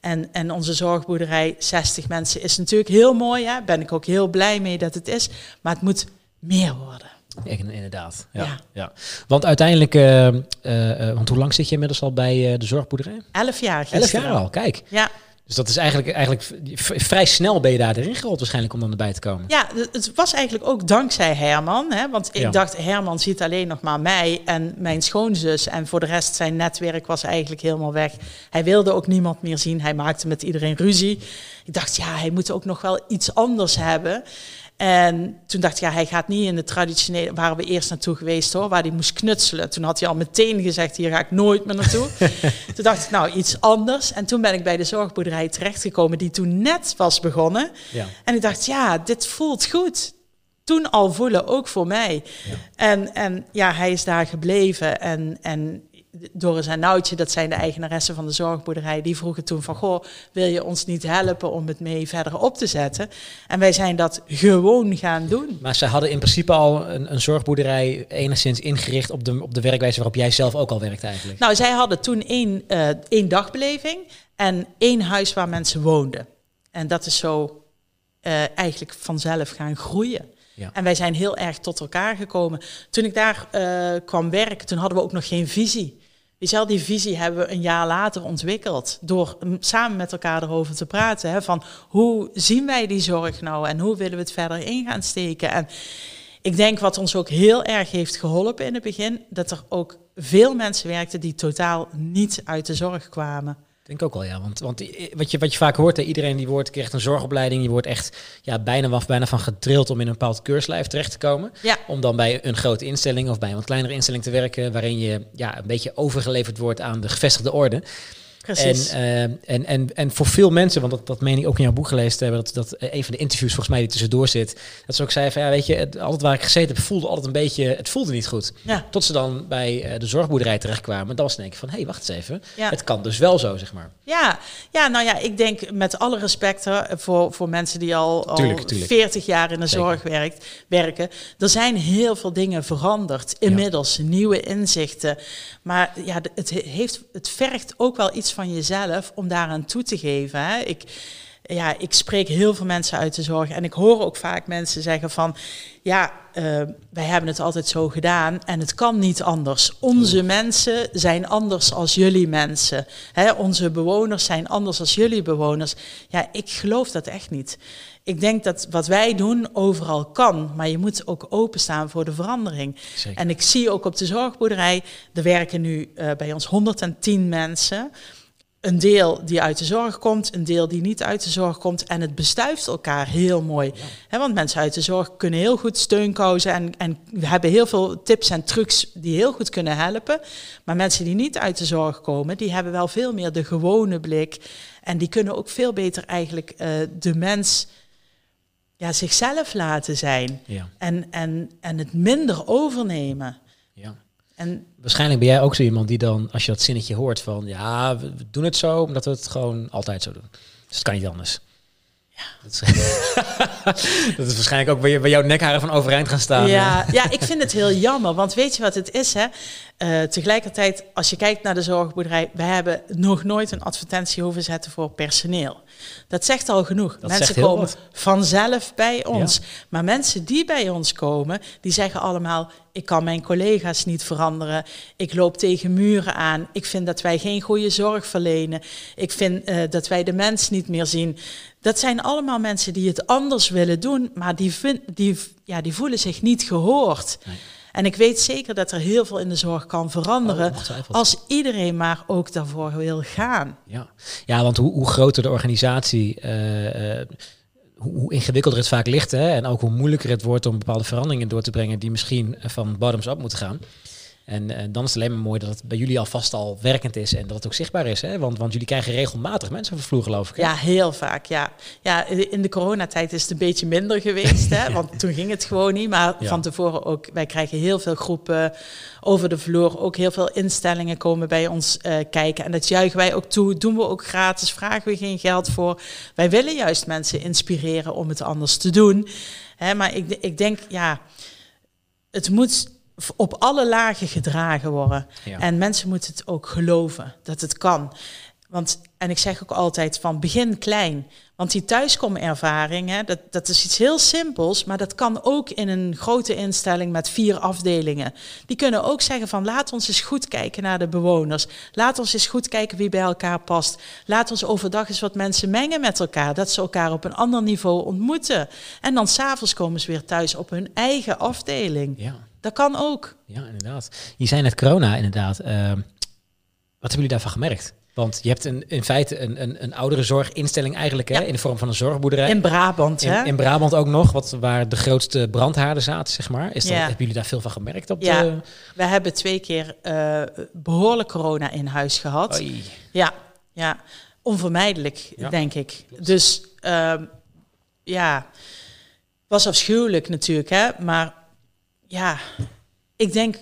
En, en onze zorgboerderij, 60 mensen, is natuurlijk heel mooi. Hè? Ben ik ook heel blij mee dat het is. Maar het moet meer worden. Inderdaad. Ja, ja. Ja. Want uiteindelijk, eh, eh, eh, want hoe lang zit je inmiddels al bij de zorgboerderij? Elf jaar Elf gisteren. jaar al, kijk. Ja, Dus dat is eigenlijk, eigenlijk vrij snel ben je daar erin gerold waarschijnlijk om dan erbij te komen. ja, het- het was eigenlijk ook dankzij Herman. Hè? Want ik Ja. dacht, Herman ziet alleen nog maar mij en mijn schoonzus. En voor de rest, zijn netwerk was eigenlijk helemaal weg. Hij wilde ook niemand meer zien. Hij maakte met iedereen ruzie. Ik dacht, ja, hij moet ook nog wel iets anders hebben. En toen dacht ik, ja, hij gaat niet in de traditionele... Waren we eerst naartoe geweest hoor, waar hij moest knutselen. Toen had hij al meteen gezegd, hier ga ik nooit meer naartoe. toen dacht ik, nou, iets anders. En toen ben ik bij de zorgboerderij terechtgekomen, die toen net was begonnen. Ja. En ik dacht, ja, dit voelt goed. Toen al voelen, ook voor mij. En, en ja, hij is daar gebleven. En, en Doris en Noutje, dat zijn de eigenaressen van de zorgboerderij, die vroegen toen van, goh, wil je ons niet helpen om het mee verder op te zetten? En wij zijn dat gewoon gaan doen. Maar zij hadden in principe al een, een zorgboerderij enigszins ingericht op de, op de werkwijze waarop jij zelf ook al werkt eigenlijk. Nou, zij hadden toen één, eh, één dagbeleving en één huis waar mensen woonden. En dat is zo eh, eigenlijk vanzelf gaan groeien. Ja. En wij zijn heel erg tot elkaar gekomen. Toen ik daar eh, kwam werken, toen hadden we ook nog geen visie. Weet die visie hebben we een jaar later ontwikkeld. Door samen met elkaar erover te praten. Hè, van hoe zien wij die zorg nou en hoe willen we het verder in gaan steken. En ik denk wat ons ook heel erg heeft geholpen in het begin, dat er ook veel mensen werkten die totaal niet uit de zorg kwamen. Ik denk ook wel, ja. Want, want wat, je, wat je vaak hoort, hè, iedereen die wordt, krijgt een zorgopleiding. Je wordt echt ja, bijna, of bijna van gedrild om in een bepaald keurslijf terecht te komen. Ja. Om dan bij een grote instelling of bij een wat kleinere instelling te werken. Waarin je ja, een beetje overgeleverd wordt aan de gevestigde orde. Precies. En, uh, en, en, en voor veel mensen, want dat, dat meen ik ook in jouw boek gelezen te hebben, dat, dat een van de interviews volgens mij die tussendoor zit, dat ze ook zei van ja, weet je, het, altijd waar ik gezeten heb, voelde altijd een beetje, het voelde niet goed. Ja. Tot ze dan bij uh, de zorgboerderij terechtkwamen. Dan was denk ik van, hé, hey, wacht eens even. Ja. Het kan dus wel zo, zeg maar. Ja, ja, nou ja, ik denk met alle respect hè, voor, voor mensen die al, al Tuurlijk, tuurlijk. 40 jaar in de Zeker. zorg werkt, werken. Er zijn heel veel dingen veranderd. Inmiddels nieuwe inzichten. Maar ja, het, heeft, het vergt ook wel iets van jezelf om daaraan toe te geven. Hè. Ik, ja, ik spreek heel veel mensen uit de zorg en ik hoor ook vaak mensen zeggen van, ja, eh, wij hebben het altijd zo gedaan en het kan niet anders. Onze mensen zijn anders als jullie mensen. Hè, onze bewoners zijn anders als jullie bewoners. Ja, ik geloof dat echt niet. Ik denk dat wat wij doen overal kan, maar je moet ook openstaan voor de verandering. Zeker. En ik zie ook op de zorgboerderij, er werken nu uh, bij ons 110 mensen een deel die uit de zorg komt, een deel die niet uit de zorg komt. En het bestuift elkaar heel mooi. Ja. He, want mensen uit de zorg kunnen heel goed steunkousen en, en we hebben heel veel tips en trucs die heel goed kunnen helpen. Maar mensen die niet uit de zorg komen, die hebben wel veel meer de gewone blik. En die kunnen ook veel beter eigenlijk uh, de mens ja, zichzelf laten zijn. Ja. En, en, en het minder overnemen. Ja. En Waarschijnlijk ben jij ook zo iemand die dan, als je dat zinnetje hoort van ja, we, doen het zo, omdat we het gewoon altijd zo doen. Dus het kan niet anders. Ja. Dat is, dat is waarschijnlijk ook bij, bij jouw nekharen van overeind gaan staan. Ja, ja, ik vind het heel jammer. Want weet je wat het is? Hè? Uh, tegelijkertijd, als je kijkt naar de zorgboerderij, we hebben nog nooit een advertentie hoeven zetten voor personeel. Dat zegt al genoeg. Dat mensen komen vanzelf bij ons. Ja. Maar mensen die bij ons komen, die zeggen allemaal: ik kan mijn collega's niet veranderen. Ik loop tegen muren aan. Ik vind dat wij geen goede zorg verlenen. Ik vind uh, dat wij de mens niet meer zien. Dat zijn allemaal mensen die het anders willen doen, maar die, vind, die, ja, die voelen zich niet gehoord. Nee. En ik weet zeker dat er heel veel in de zorg kan veranderen Oh, als iedereen maar ook daarvoor wil gaan. Ja, ja want hoe, hoe groter de organisatie, uh, uh, hoe, ingewikkelder het vaak ligt. Hè? En ook hoe moeilijker het wordt om bepaalde veranderingen door te brengen die misschien van bottoms up moeten gaan. En, en, dan is het alleen maar mooi dat het bij jullie alvast al werkend is en dat het ook zichtbaar is. Hè? Want, want jullie krijgen regelmatig mensen de vloer, geloof ik. Hè? Ja, heel vaak. Ja. ja, in de coronatijd is het een beetje minder geweest. Hè? Want toen ging het gewoon niet. Maar ja. van tevoren ook, wij krijgen heel veel groepen over de vloer. Ook heel veel instellingen komen bij ons uh, kijken. En dat juichen wij ook toe. Doen we ook gratis, vragen we geen geld voor. Wij willen juist mensen inspireren om het anders te doen. Hè? Maar ik, ik denk, ja, het moet op alle lagen gedragen worden. Ja. En mensen moeten het ook geloven dat het kan. Want, en ik zeg ook altijd van begin klein. Want die thuiskomervaring, hè, dat, dat is iets heel simpels, maar dat kan ook in een grote instelling met vier afdelingen. Die kunnen ook zeggen van laat ons eens goed kijken naar de bewoners. Laat ons eens goed kijken wie bij elkaar past. Laat ons overdag eens wat mensen mengen met elkaar, dat ze elkaar op een ander niveau ontmoeten. En dan s'avonds komen ze weer thuis op hun eigen afdeling. Ja. Dat kan ook. Ja, inderdaad. Je zei net corona, inderdaad. Uh, wat hebben jullie daarvan gemerkt? Want je hebt een, in feite een, een, een oudere zorginstelling eigenlijk, hè, in de vorm van een zorgboerderij. In Brabant, hè? in, in Brabant ook nog, wat, waar de grootste brandhaarden zaten, zeg maar. Is dat, Ja. Hebben jullie daar veel van gemerkt? Op Ja. de... We hebben twee keer eh, behoorlijk corona in huis gehad. Oei. Ja, ja. onvermijdelijk, Ja, denk ik. klopt. Dus ehm, ja, was afschuwelijk natuurlijk, hè. Maar ja, ik denk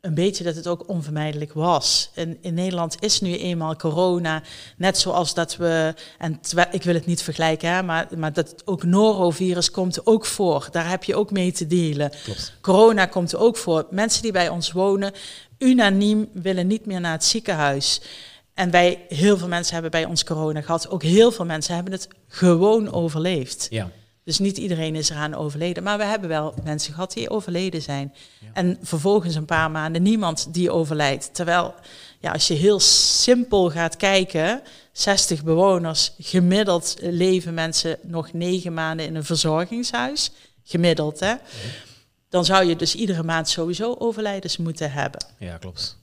een beetje dat het ook onvermijdelijk was. En in Nederland is nu eenmaal corona, net zoals dat we, en ik wil het niet vergelijken, hè, maar, maar dat ook norovirus komt ook voor. Daar heb je ook mee te dealen. Klopt. Corona komt ook voor. Mensen die bij ons wonen, unaniem willen niet meer naar het ziekenhuis. En wij, heel veel mensen hebben bij ons corona gehad. Ook heel veel mensen hebben het gewoon overleefd. Ja. Dus niet iedereen is eraan overleden. Maar we hebben wel mensen gehad die overleden zijn. Ja. En vervolgens een paar maanden niemand die overlijdt. Terwijl, ja, als je heel simpel gaat kijken, 60 bewoners, gemiddeld leven mensen nog negen maanden in een verzorgingshuis. Gemiddeld, hè? Dan zou je dus iedere maand sowieso overlijdens moeten hebben. ja, klopt.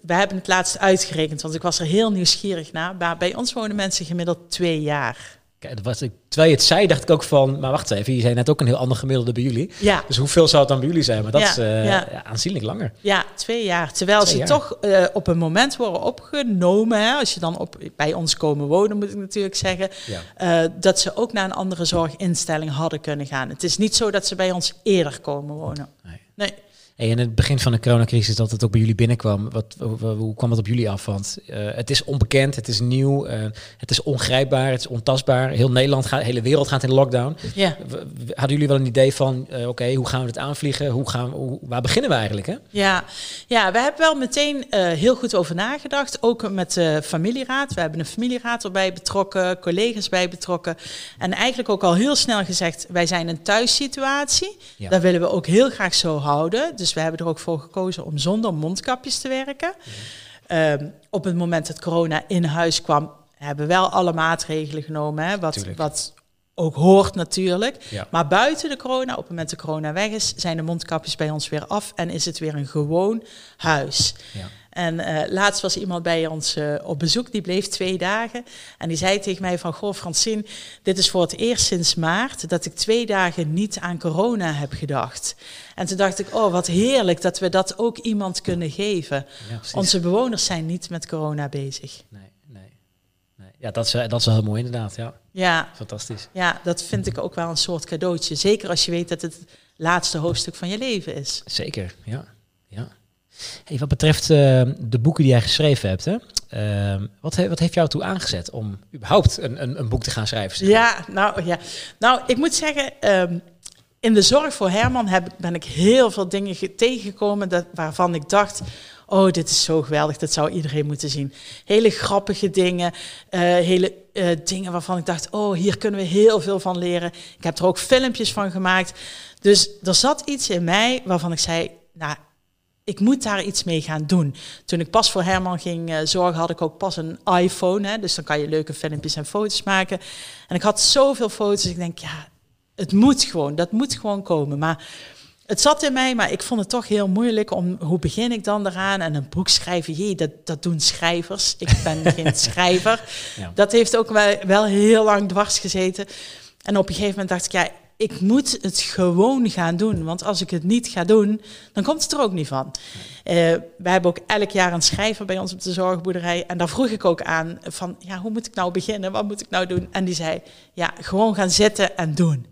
We hebben het laatst uitgerekend, want ik was er heel nieuwsgierig naar. Maar bij ons wonen mensen gemiddeld twee jaar. Kijk, dat was, terwijl je het zei, dacht ik ook van, maar wacht even, je zei net ook een heel ander gemiddelde bij jullie. Ja. Dus hoeveel zou het dan bij jullie zijn? Maar dat Ja, is eh, ja. aanzienlijk langer. Ja, twee jaar. Terwijl Twee ze jaar. toch eh, op een moment worden opgenomen. Hè, als je dan op, bij ons komen wonen, moet ik natuurlijk zeggen. Eh, dat ze ook naar een andere zorginstelling hadden kunnen gaan. Het is niet zo dat ze bij ons eerder komen wonen. Nee. Nee. Hey, in het begin van de coronacrisis dat het ook bij jullie binnenkwam, wat, hoe, kwam het op jullie af? Want eh, het is onbekend, het is nieuw, eh, het is ongrijpbaar, het is ontastbaar. Heel Nederland, gaat, de hele wereld gaat in lockdown. Ja. Hadden jullie wel een idee van, eh, oké, hoe gaan we het aanvliegen? Hoe gaan we, hoe, waar beginnen we eigenlijk? Hè? Ja, ja, we hebben wel meteen heel goed over nagedacht. Ook met de familieraad. We hebben een familieraad erbij betrokken, collega's bij betrokken. En eigenlijk ook al heel snel gezegd, wij zijn een thuissituatie. Ja. Dat willen we ook heel graag zo houden. Dus we hebben er ook voor gekozen om zonder mondkapjes te werken. Ehm, op het moment dat corona in huis kwam, hebben we wel alle maatregelen genomen. Hè, wat, Tuurlijk. wat ook hoort natuurlijk. Ja. Maar buiten de corona, op het moment dat corona weg is, zijn de mondkapjes bij ons weer af en is het weer een gewoon huis. Ja. En eh, laatst was iemand bij ons eh, op bezoek, die bleef twee dagen. En die zei tegen mij van, goh Francine, dit is voor het eerst sinds maart dat ik twee dagen niet aan corona heb gedacht. En toen dacht ik, oh wat heerlijk dat we dat ook iemand kunnen geven. Ja. Onze bewoners zijn niet met corona bezig. Nee, nee, nee. Ja, dat is, dat is wel heel mooi inderdaad. Ja, Ja, fantastisch. ja, dat vind ik ook wel een soort cadeautje. Zeker als je weet dat het het laatste hoofdstuk van je leven is. Zeker, ja. ja. Hey, wat betreft eh, de boeken die jij geschreven hebt, hè? eh, wat, he- wat heeft jou toe aangezet om überhaupt een, een, een boek te gaan schrijven? zeg? Ja, nou ja. Nou, ik moet zeggen, ehm, in de zorg voor Herman heb, ben ik heel veel dingen ge- tegengekomen dat, waarvan ik dacht. Oh, dit is zo geweldig, dat zou iedereen moeten zien. Hele grappige dingen, eh, hele dingen waarvan ik dacht, oh, hier kunnen we heel veel van leren. Ik heb er ook filmpjes van gemaakt. Dus er zat iets in mij waarvan ik zei, nou, ik moet daar iets mee gaan doen. Toen ik pas voor Herman ging eh, zorgen, had ik ook pas een iPhone. Hè, dus dan kan je leuke filmpjes en foto's maken. En ik had zoveel foto's. Ik denk, ja, het moet gewoon. Dat moet gewoon komen. Maar het zat in mij, maar ik vond het toch heel moeilijk om hoe begin ik dan eraan? En een boek schrijven, jee, dat, dat doen schrijvers. Ik ben geen schrijver. Ja. Dat heeft ook wel, wel heel lang dwars gezeten. En op een gegeven moment dacht ik, ja, ik moet het gewoon gaan doen. Want als ik het niet ga doen, dan komt het er ook niet van. Eh, we hebben ook elk jaar een schrijver bij ons op de zorgboerderij. En daar vroeg ik ook aan van, ja, hoe moet ik nou beginnen? Wat moet ik nou doen? En die zei, ja, gewoon gaan zitten en doen.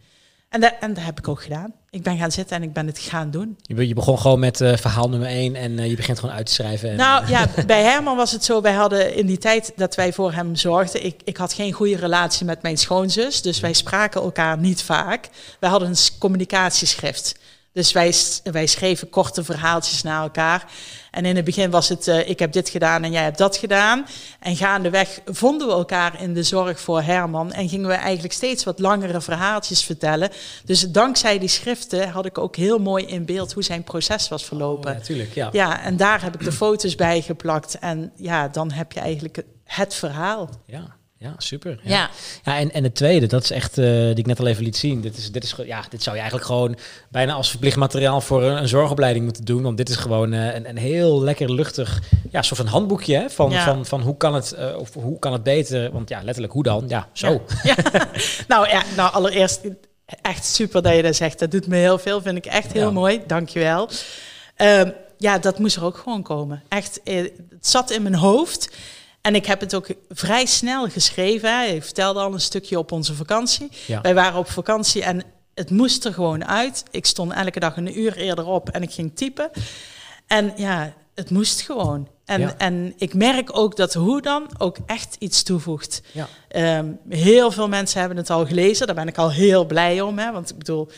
En, dat- en dat heb ik ook gedaan. Ik ben gaan zitten en ik ben het gaan doen. Je, be- je begon gewoon met eh, verhaal nummer één en eh, je begint gewoon uit te schrijven. En, Nou ja, bij Herman was het zo, wij hadden in die tijd dat wij voor hem zorgden, ik, ik had geen goede relatie met mijn schoonzus, dus wij spraken elkaar niet vaak. Wij hadden een communicatieschrift. Dus wij, wij schreven korte verhaaltjes naar elkaar. En in het begin was het, eh, ik heb dit gedaan en jij hebt dat gedaan. En gaandeweg vonden we elkaar in de zorg voor Herman. En gingen we eigenlijk steeds wat langere verhaaltjes vertellen. Dus dankzij die schriften had ik ook heel mooi in beeld hoe zijn proces was verlopen. Oh, natuurlijk, ja. Ja, en daar heb ik de foto's bij geplakt. En ja, dan heb je eigenlijk het verhaal. Ja, ja, super. Ja. Ja. Ja, en, en het tweede, dat is echt, eh, die ik net al even liet zien. Dit, is, dit, is, ja, dit zou je eigenlijk gewoon bijna als verplicht materiaal voor een, een zorgopleiding moeten doen. Want dit is gewoon eh, een, een heel lekker luchtig, ja, soort van handboekje hè, van, Ja. van, van hoe kan het, eh, of hoe kan het beter. Want ja, letterlijk hoe dan? Ja, zo. Ja. nou ja, nou allereerst echt super dat je dat zegt. Dat doet me heel veel, vind ik echt heel mooi. Dankjewel. Ehm ja, dat moest er ook gewoon komen. Echt, het zat in mijn hoofd. En ik heb het ook vrij snel geschreven. Ik vertelde al een stukje op onze vakantie. Ja. Wij waren op vakantie en het moest er gewoon uit. Ik stond elke dag een uur eerder op en ik ging typen. En ja, het moest gewoon. En, Ja. en ik merk ook dat hoe dan ook echt iets toevoegt. Ja. Ehm, heel veel mensen hebben het al gelezen. Daar ben ik al heel blij om. Hè? Want ik bedoel,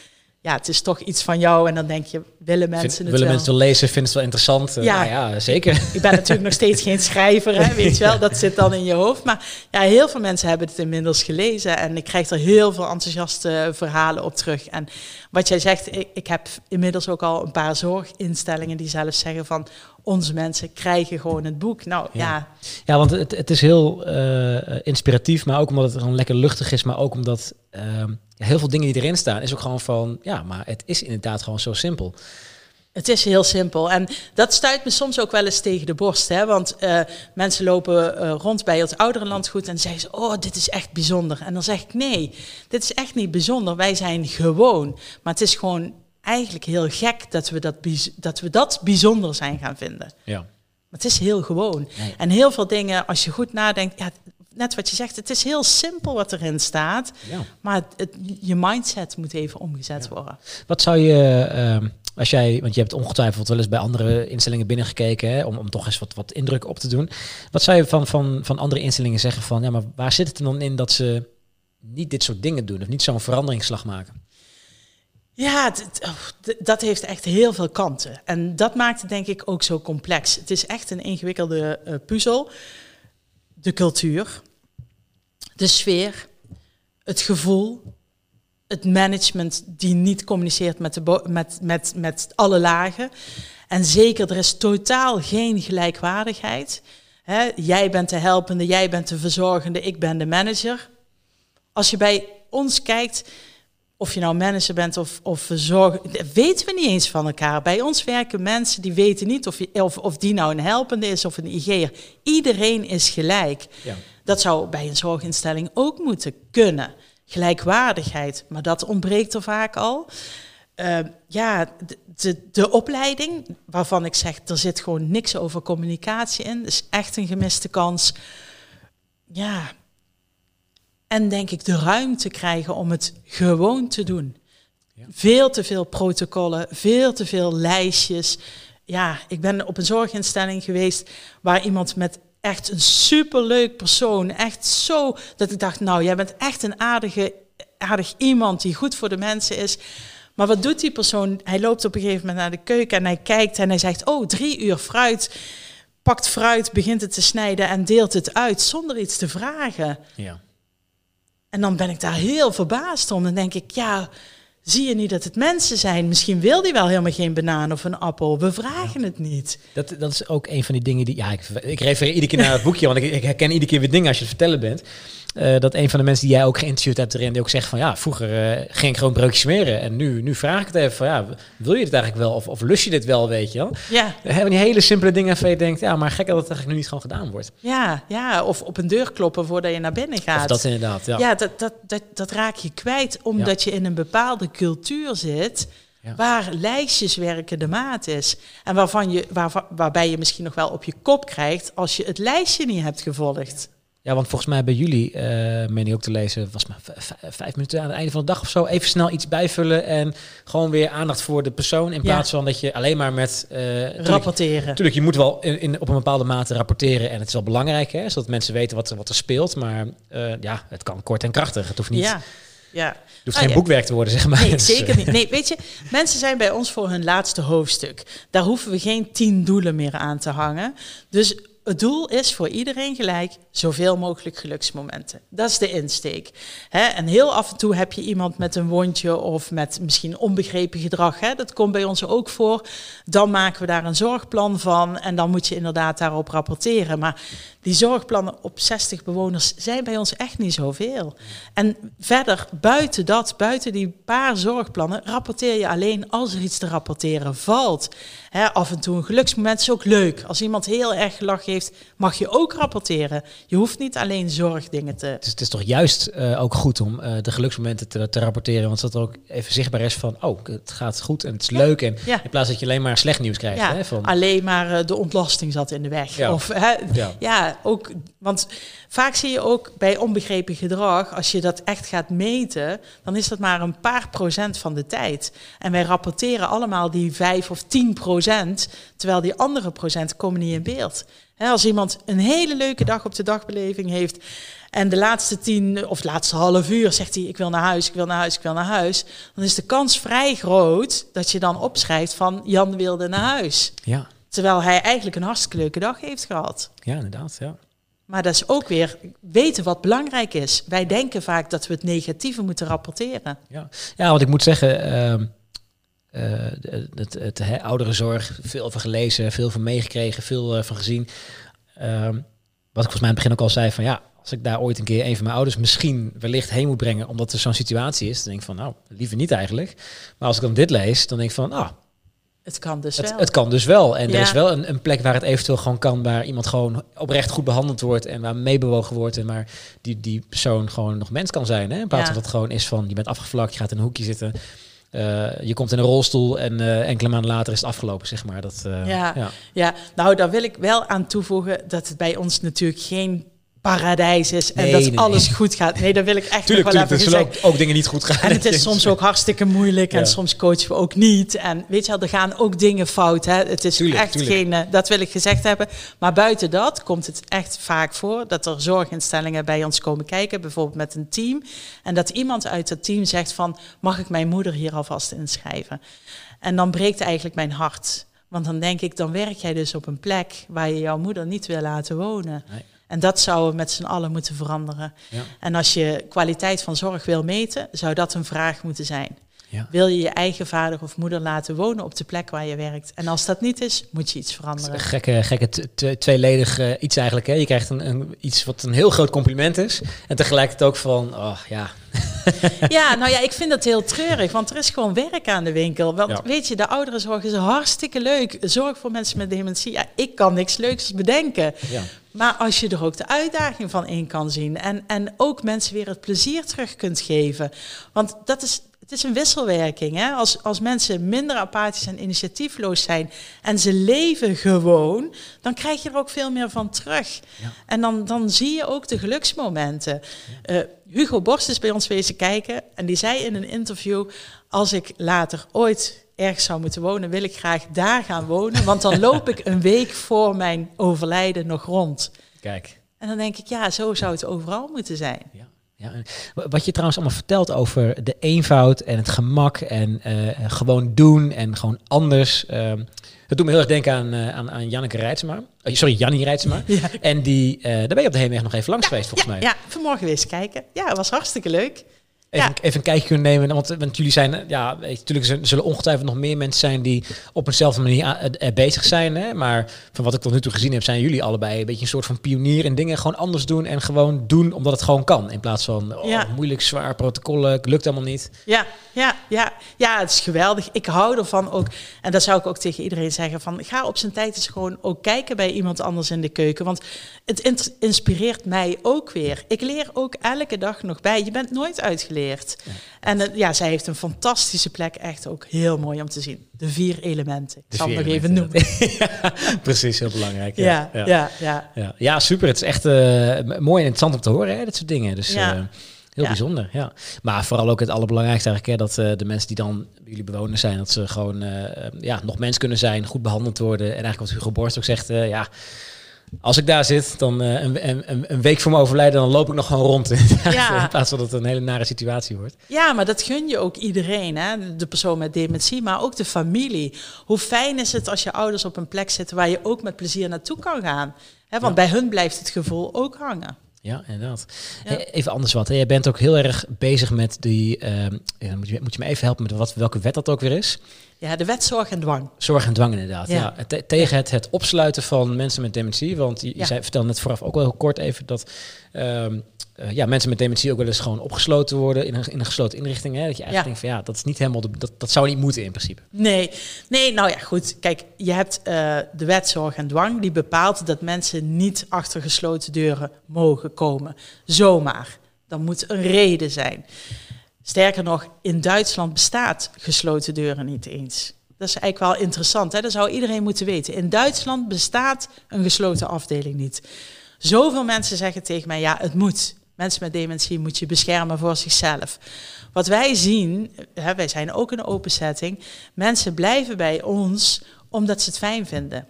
ja, het is toch iets van jou. En dan denk je, willen mensen Vind- het willen wel? mensen het lezen, vinden ze het wel interessant? Eh, Ja. nou ja, zeker. Ik ben natuurlijk nog steeds geen schrijver, hè, weet je wel. Dat zit dan in je hoofd. Maar ja, heel veel mensen hebben het inmiddels gelezen. En ik krijg er heel veel enthousiaste verhalen op terug. En wat jij zegt, ik, ik heb inmiddels ook al een paar zorginstellingen die zelfs zeggen van... onze mensen krijgen gewoon het boek. Nou Ja. ja, Ja, want het, het is heel eh, inspiratief, maar ook omdat het gewoon lekker luchtig is. Maar ook omdat ehm, ja, heel veel dingen die erin staan, is ook gewoon van, ja, maar het is inderdaad gewoon zo simpel. Het is heel simpel. En dat stuit me soms ook wel eens tegen de borst. Hè? Want uh, mensen lopen uh, rond bij het ouderenlandgoed en zeggen ze... oh, dit is echt bijzonder. En dan zeg ik, nee, dit is echt niet bijzonder. Wij zijn gewoon. Maar het is gewoon eigenlijk heel gek dat we dat, dat, we dat bijzonder zijn gaan vinden. Ja. Maar het is heel gewoon. Nee. En heel veel dingen, als je goed nadenkt... Ja, net wat je zegt, het is heel simpel wat erin staat. Ja. Maar het, je mindset moet even omgezet ja. worden. Wat zou je... Uh, als jij, want je hebt ongetwijfeld wel eens bij andere instellingen binnengekeken, hè, om, om toch eens wat, wat indruk op te doen. Wat zou je van, van, van andere instellingen zeggen van, ja, maar waar zit het dan in dat ze niet dit soort dingen doen of niet zo'n veranderingsslag maken? Ja, oh, dat heeft echt heel veel kanten. En dat maakt het denk ik ook zo complex. Het is echt een ingewikkelde uh, puzzel. De cultuur, de sfeer, het gevoel, het management die niet communiceert met, de met, met, met alle lagen. En zeker, er is totaal geen gelijkwaardigheid. He, jij bent de helpende, jij bent de verzorgende, ik ben de manager. Als je bij ons kijkt, of je nou manager bent of, of verzorger, weten we niet eens van elkaar. Bij ons werken mensen die weten niet of, je, of, of die nou een helpende is of een IG'er. Iedereen is gelijk. Ja. Dat zou bij een zorginstelling ook moeten kunnen gelijkwaardigheid, maar dat ontbreekt er vaak al. Uh, ja, de, de, de, opleiding, waarvan ik zeg, er zit gewoon niks over communicatie in, is echt een gemiste kans. Ja, en denk ik de ruimte krijgen om het gewoon te doen. Ja. Veel te veel protocollen, veel te veel lijstjes. Ja, ik ben op een zorginstelling geweest waar iemand met echt een superleuk persoon. Echt zo dat ik dacht, nou, jij bent echt een aardige, aardig iemand die goed voor de mensen is. Maar wat doet die persoon? Hij loopt op een gegeven moment naar de keuken en hij kijkt en hij zegt, oh, drie uur fruit. Pakt fruit, begint het te snijden en deelt het uit zonder iets te vragen. Ja. En dan ben ik daar heel verbaasd om. Dan denk ik, ja, Zie je niet dat het mensen zijn? Misschien wil die wel helemaal geen banaan of een appel. We vragen het niet. Dat, dat is ook een van die dingen die... Ja, ik, ik refereer iedere keer naar het boekje, want ik, ik herken iedere keer weer dingen als je het vertellen bent. Uh, dat een van de mensen die jij ook geïnterviewd hebt erin, die ook zegt van ja, vroeger uh, ging ik gewoon broodjes smeren. En nu, nu vraag ik het even van ja, wil je dit eigenlijk wel? Of, of lust je dit wel, weet je wel? Ja. Hebben die hele simpele dingen van je denkt, ja, maar gek dat het eigenlijk nu niet gewoon gedaan wordt. Ja, ja, of op een deur kloppen voordat je naar binnen gaat. Of dat inderdaad, ja. Ja, dat, dat, dat, dat raak je kwijt omdat je in een bepaalde cultuur zit... Ja. waar lijstjeswerken de maat is. En waarvan je, waar, waarbij je misschien nog wel op je kop krijgt als je het lijstje niet hebt gevolgd. Ja, want volgens mij bij jullie, uh, meen ik ook te lezen, was maar vijf minuten aan het einde van de dag of zo, even snel iets bijvullen en gewoon weer aandacht voor de persoon in plaats van dat je alleen maar met... Uh, rapporteren. Natuurlijk, je moet wel in, in, op een bepaalde mate rapporteren en het is wel belangrijk, hè, zodat mensen weten wat, wat er speelt, maar uh, ja, het kan kort en krachtig. Het hoeft niet... Ja. Ja. Het hoeft geen boekwerk te worden, zeg maar. Nee, zeker niet. Nee, weet je, mensen zijn bij ons voor hun laatste hoofdstuk. Daar hoeven we geen tien doelen meer aan te hangen. Dus het doel is voor iedereen gelijk zoveel mogelijk geluksmomenten. Dat is de insteek. en heel af en toe heb je iemand met een wondje of met misschien onbegrepen gedrag. Dat komt bij ons ook voor. Dan maken we daar een zorgplan van en dan moet je inderdaad daarop rapporteren. Maar die zorgplannen op 60 bewoners zijn bij ons echt niet zoveel. En verder, buiten dat, buiten die paar zorgplannen, rapporteer je alleen als er iets te rapporteren valt. af en toe een geluksmoment is ook leuk. Als iemand heel erg gelach heeft, mag je ook rapporteren. Je hoeft niet alleen zorgdingen te. Het is, het is toch juist uh, ook goed om uh, de geluksmomenten te, te, rapporteren, want dat ook even zichtbaar is van, oh, het gaat goed en het is ja. leuk. En ja. in plaats dat je alleen maar slecht nieuws krijgt. Ja, hè, van... Alleen maar uh, de ontlasting zat in de weg. Ja. Of, hè, ja. Ook, want vaak zie je ook bij onbegrepen gedrag, als je dat echt gaat meten, dan is dat maar een paar procent van de tijd. En wij rapporteren allemaal die vijf of tien procent, terwijl die andere procent komen niet in beeld. He, als iemand een hele leuke dag op de dagbeleving heeft en de laatste tien of laatste half uur zegt hij: Ik wil naar huis, ik wil naar huis, ik wil naar huis. Dan is de kans vrij groot dat je dan opschrijft van Jan wilde naar huis. Ja. Terwijl hij eigenlijk een hartstikke leuke dag heeft gehad. Ja, inderdaad. Ja. Maar dat is ook weer weten wat belangrijk is. Wij denken vaak dat we het negatieve moeten rapporteren. Ja, ja want ik moet zeggen. Uh... Uh, het, het, het oudere zorg, veel van gelezen, veel van meegekregen, veel uh, van gezien. Uh, wat ik volgens mij in het begin ook al zei, van ja, als ik daar ooit een keer een van mijn ouders misschien wellicht heen moet brengen, omdat er zo'n situatie is, dan denk ik van, nou, liever niet eigenlijk. Maar als ik dan dit lees, dan denk ik van, ah, Het kan dus Het, wel. het kan dus wel. En er is wel een, een plek waar het eventueel gewoon kan, waar iemand gewoon oprecht goed behandeld wordt en waar meebewogen wordt en waar die, die persoon gewoon nog mens kan zijn. Hè? In plaats Ja. van dat het gewoon is van je bent afgevlakt, je gaat in een hoekje zitten, eh, je komt in een rolstoel en eh, enkele maanden later is het afgelopen, zeg maar. Dat, eh, Ja. ja. Ja, nou daar wil ik wel aan toevoegen dat het bij ons natuurlijk geen paradijs is en Nee, dat nee, nee. alles goed gaat. Nee, dat wil ik echt Tuurlijk, nog wel tuurlijk, even gezegd. ook, ook dingen niet goed gaan. En het is soms ook hartstikke moeilijk en soms coachen we ook niet. En weet je wel, er gaan ook dingen fout. Hè? Het is Tuurlijk, echt geen, eh, dat wil ik gezegd hebben. Maar buiten dat komt het echt vaak voor dat er zorginstellingen bij ons komen kijken, bijvoorbeeld met een team. En dat iemand uit het team zegt van, mag ik mijn moeder hier alvast inschrijven? En dan breekt eigenlijk mijn hart. Want dan denk ik, dan werk jij dus op een plek waar je jouw moeder niet wil laten wonen. En dat zouden we met z'n allen moeten veranderen. Ja. En als je kwaliteit van zorg wil meten, zou dat een vraag moeten zijn. Ja. Wil je je eigen vader of moeder laten wonen op de plek waar je werkt? En als dat niet is, moet je iets veranderen. een gekke, gekke tweeledig eh, iets eigenlijk. Hè? Je krijgt een, een, iets wat een heel groot compliment is. En tegelijkertijd ook van, oh ja, Ja, nou ja, ik vind dat heel treurig, want er is gewoon werk aan de winkel. Want Ja. weet je, de ouderenzorg is hartstikke leuk. Zorg voor mensen met dementie. Ja, ik kan niks leuks bedenken. ja. Maar als je er ook de uitdaging van in kan zien en, en ook mensen weer het plezier terug kunt geven. Want dat is, het is een wisselwerking. Hè? Als, als mensen minder apathisch en initiatiefloos zijn en ze leven gewoon, dan krijg je er ook veel meer van terug. Ja. En dan, dan zie je ook de geluksmomenten. Eh, Hugo Borst is bij ons wezen kijken en die zei in een interview: Als ik later ooit ergens zou moeten wonen, wil ik graag daar gaan wonen. Want dan loop ik een week voor mijn overlijden nog rond. kijk. En dan denk ik, ja, zo zou het overal moeten zijn. Ja. Ja, wat je trouwens allemaal vertelt over de eenvoud en het gemak en eh, gewoon doen en gewoon anders. ehm, het doet me heel erg denken aan, eh, aan, aan Janneke Rijtsema. Eh, sorry, Jannie Rijtsema. Ja. En die, eh, daar ben je op de heenweg nog even langs geweest, volgens mij. ja, vanmorgen weer eens kijken. Ja, het was hartstikke leuk. Even, Ja. even een kijkje kunnen nemen. Want, want jullie zijn, eh, ja, natuurlijk zullen- zullen ongetwijfeld nog meer mensen zijn die op eenzelfde manier a- eh, eh, bezig zijn. Hè? Maar van wat ik tot nu toe gezien heb, zijn jullie allebei een beetje een soort van pionier in dingen gewoon anders doen en gewoon doen omdat het gewoon kan. In plaats van oh, Ja. moeilijk, zwaar, protocollen, lukt allemaal niet. Ja, ja, ja, ja, het is geweldig. Ik hou ervan ook. En dat zou ik ook tegen iedereen zeggen. Van, ga op zijn tijd eens gewoon ook kijken bij iemand anders in de keuken. Want het inspireert mij ook weer. Ik leer ook elke dag nog bij. Je bent nooit uitgeleerd. En ja, zij heeft een fantastische plek. Echt ook heel mooi om te zien. De vier elementen. Ik De zal het nog even noemen. Ja, precies, heel belangrijk. Ja, ja, ja. Ja, ja, super. Het is echt eh, mooi en interessant om te horen, hè, dit soort dingen. Dus Ja. eh, heel Ja. bijzonder, ja. Maar vooral ook het allerbelangrijkste eigenlijk, hè, dat eh, de mensen die dan jullie bewoners zijn, dat ze gewoon ja, nog mens kunnen zijn, goed behandeld worden. En eigenlijk wat Hugo Borst ook zegt, ja, als ik daar zit, dan eh, een, een, een week voor mijn overlijden, dan loop ik nog gewoon rond. Ja. In plaats van dat het een hele nare situatie wordt. Ja, maar dat gun je ook iedereen. Hè? De persoon met dementie, maar ook de familie. Hoe fijn is het als je ouders op een plek zitten waar je ook met plezier naartoe kan gaan? Hè, want bij hun blijft het gevoel ook hangen. Ja, inderdaad. Ja. Even anders wat. Hè. Jij bent ook heel erg bezig met die. ehm, ja, moet, je, moet je me even helpen met wat, welke wet dat ook weer is? Ja, de wet zorg en dwang. Zorg en dwang inderdaad. Ja. Ja. Te- tegen het, het opsluiten van mensen met dementie. Want je, je zei, vertelde net vooraf ook wel heel kort even dat ehm, eh, ja, mensen met dementie ook wel eens gewoon opgesloten worden in een, in een gesloten inrichting. Hè? Dat je eigenlijk Ja. denkt van ja, dat is niet helemaal de, dat, dat zou niet moeten in principe. Nee, nee, nou ja, goed. Kijk, je hebt eh, de wet zorg en dwang die bepaalt dat mensen niet achter gesloten deuren mogen komen. Zomaar. Dan moet een reden zijn. Sterker nog, in Duitsland bestaat gesloten deuren niet eens. Dat is eigenlijk wel interessant. Hè? Dat zou iedereen moeten weten. In Duitsland bestaat een gesloten afdeling niet. Zoveel mensen zeggen tegen mij, ja, het moet. Mensen met dementie moet je beschermen voor zichzelf. Wat wij zien, hè, wij zijn ook een open setting, mensen blijven bij ons omdat ze het fijn vinden.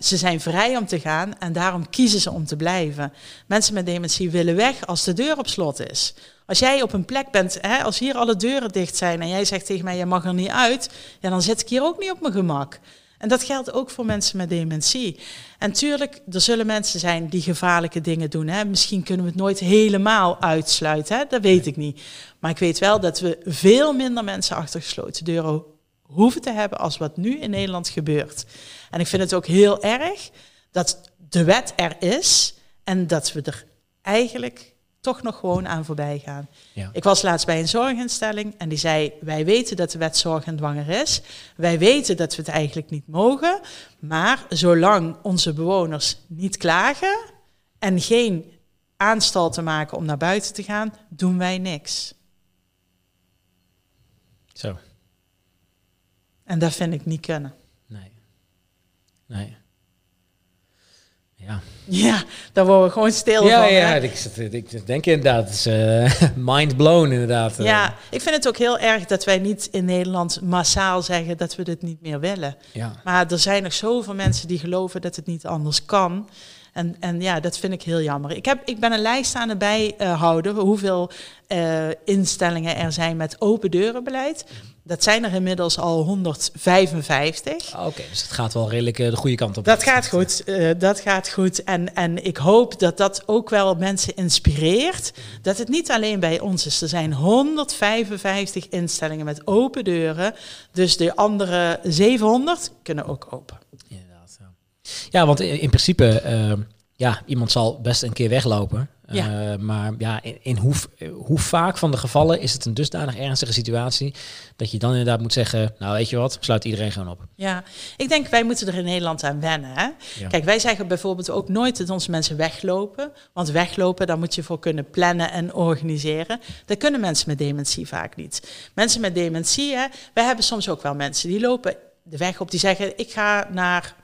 Ze zijn vrij om te gaan en daarom kiezen ze om te blijven. Mensen met dementie willen weg als de deur op slot is. Als jij op een plek bent, als hier alle deuren dicht zijn en jij zegt tegen mij, je mag er niet uit, ja, dan zit ik hier ook niet op mijn gemak. En dat geldt ook voor mensen met dementie. En tuurlijk, er zullen mensen zijn die gevaarlijke dingen doen. Hè. Misschien kunnen we het nooit helemaal uitsluiten, hè. dat weet ik niet. Maar ik weet wel dat we veel minder mensen achter gesloten deuren hoeven te hebben als wat nu in Nederland gebeurt. En ik vind het ook heel erg dat de wet er is en dat we er eigenlijk toch nog gewoon aan voorbij gaan. Ja. Ik was laatst bij een zorginstelling en die zei: Wij weten dat de wet zorg en dwanger is. Wij weten dat we het eigenlijk niet mogen. Maar zolang onze bewoners niet klagen en geen aanstalten maken om naar buiten te gaan, doen wij niks. Zo, En dat vind ik niet kunnen. nee. Nee. Ja. Ja, daar worden we gewoon stil Ja, van. ja, hè? ik, denk inderdaad, het is eh, mind blown inderdaad. eh. Ja, ik vind het ook heel erg dat wij niet in Nederland massaal zeggen dat we dit niet meer willen. ja. Maar er zijn nog zoveel mensen die geloven dat het niet anders kan. En, en ja, dat vind ik heel jammer. Ik, heb, ik ben een lijst aan het bijhouden hoeveel eh, instellingen er zijn met open deurenbeleid. Dat zijn er inmiddels al 155. Ah, Oké, dus het gaat wel redelijk eh, de goede kant op. Dat gaat goed, eh, dat gaat goed. En, en ik hoop dat dat ook wel mensen inspireert. Dat het niet alleen bij ons is. Er zijn 155 instellingen met open deuren. Dus de andere 700 kunnen ook open. Inderdaad, ja. ja, want in, in principe, eh, ja, iemand zal best een keer weglopen. Ja. Eh, maar ja, in, in hoe, hoe vaak van de gevallen is het een dusdanig ernstige situatie dat je dan inderdaad moet zeggen, nou weet je wat, sluit iedereen gewoon op. Ja, ik denk wij moeten er in Nederland aan wennen. Hè? Ja. Kijk, wij zeggen bijvoorbeeld ook nooit dat onze mensen weglopen. Want weglopen, daar moet je voor kunnen plannen en organiseren. Dat kunnen mensen met dementie vaak niet. Mensen met dementie, hè, wij hebben soms ook wel mensen die lopen de weg op, die zeggen ik ga naar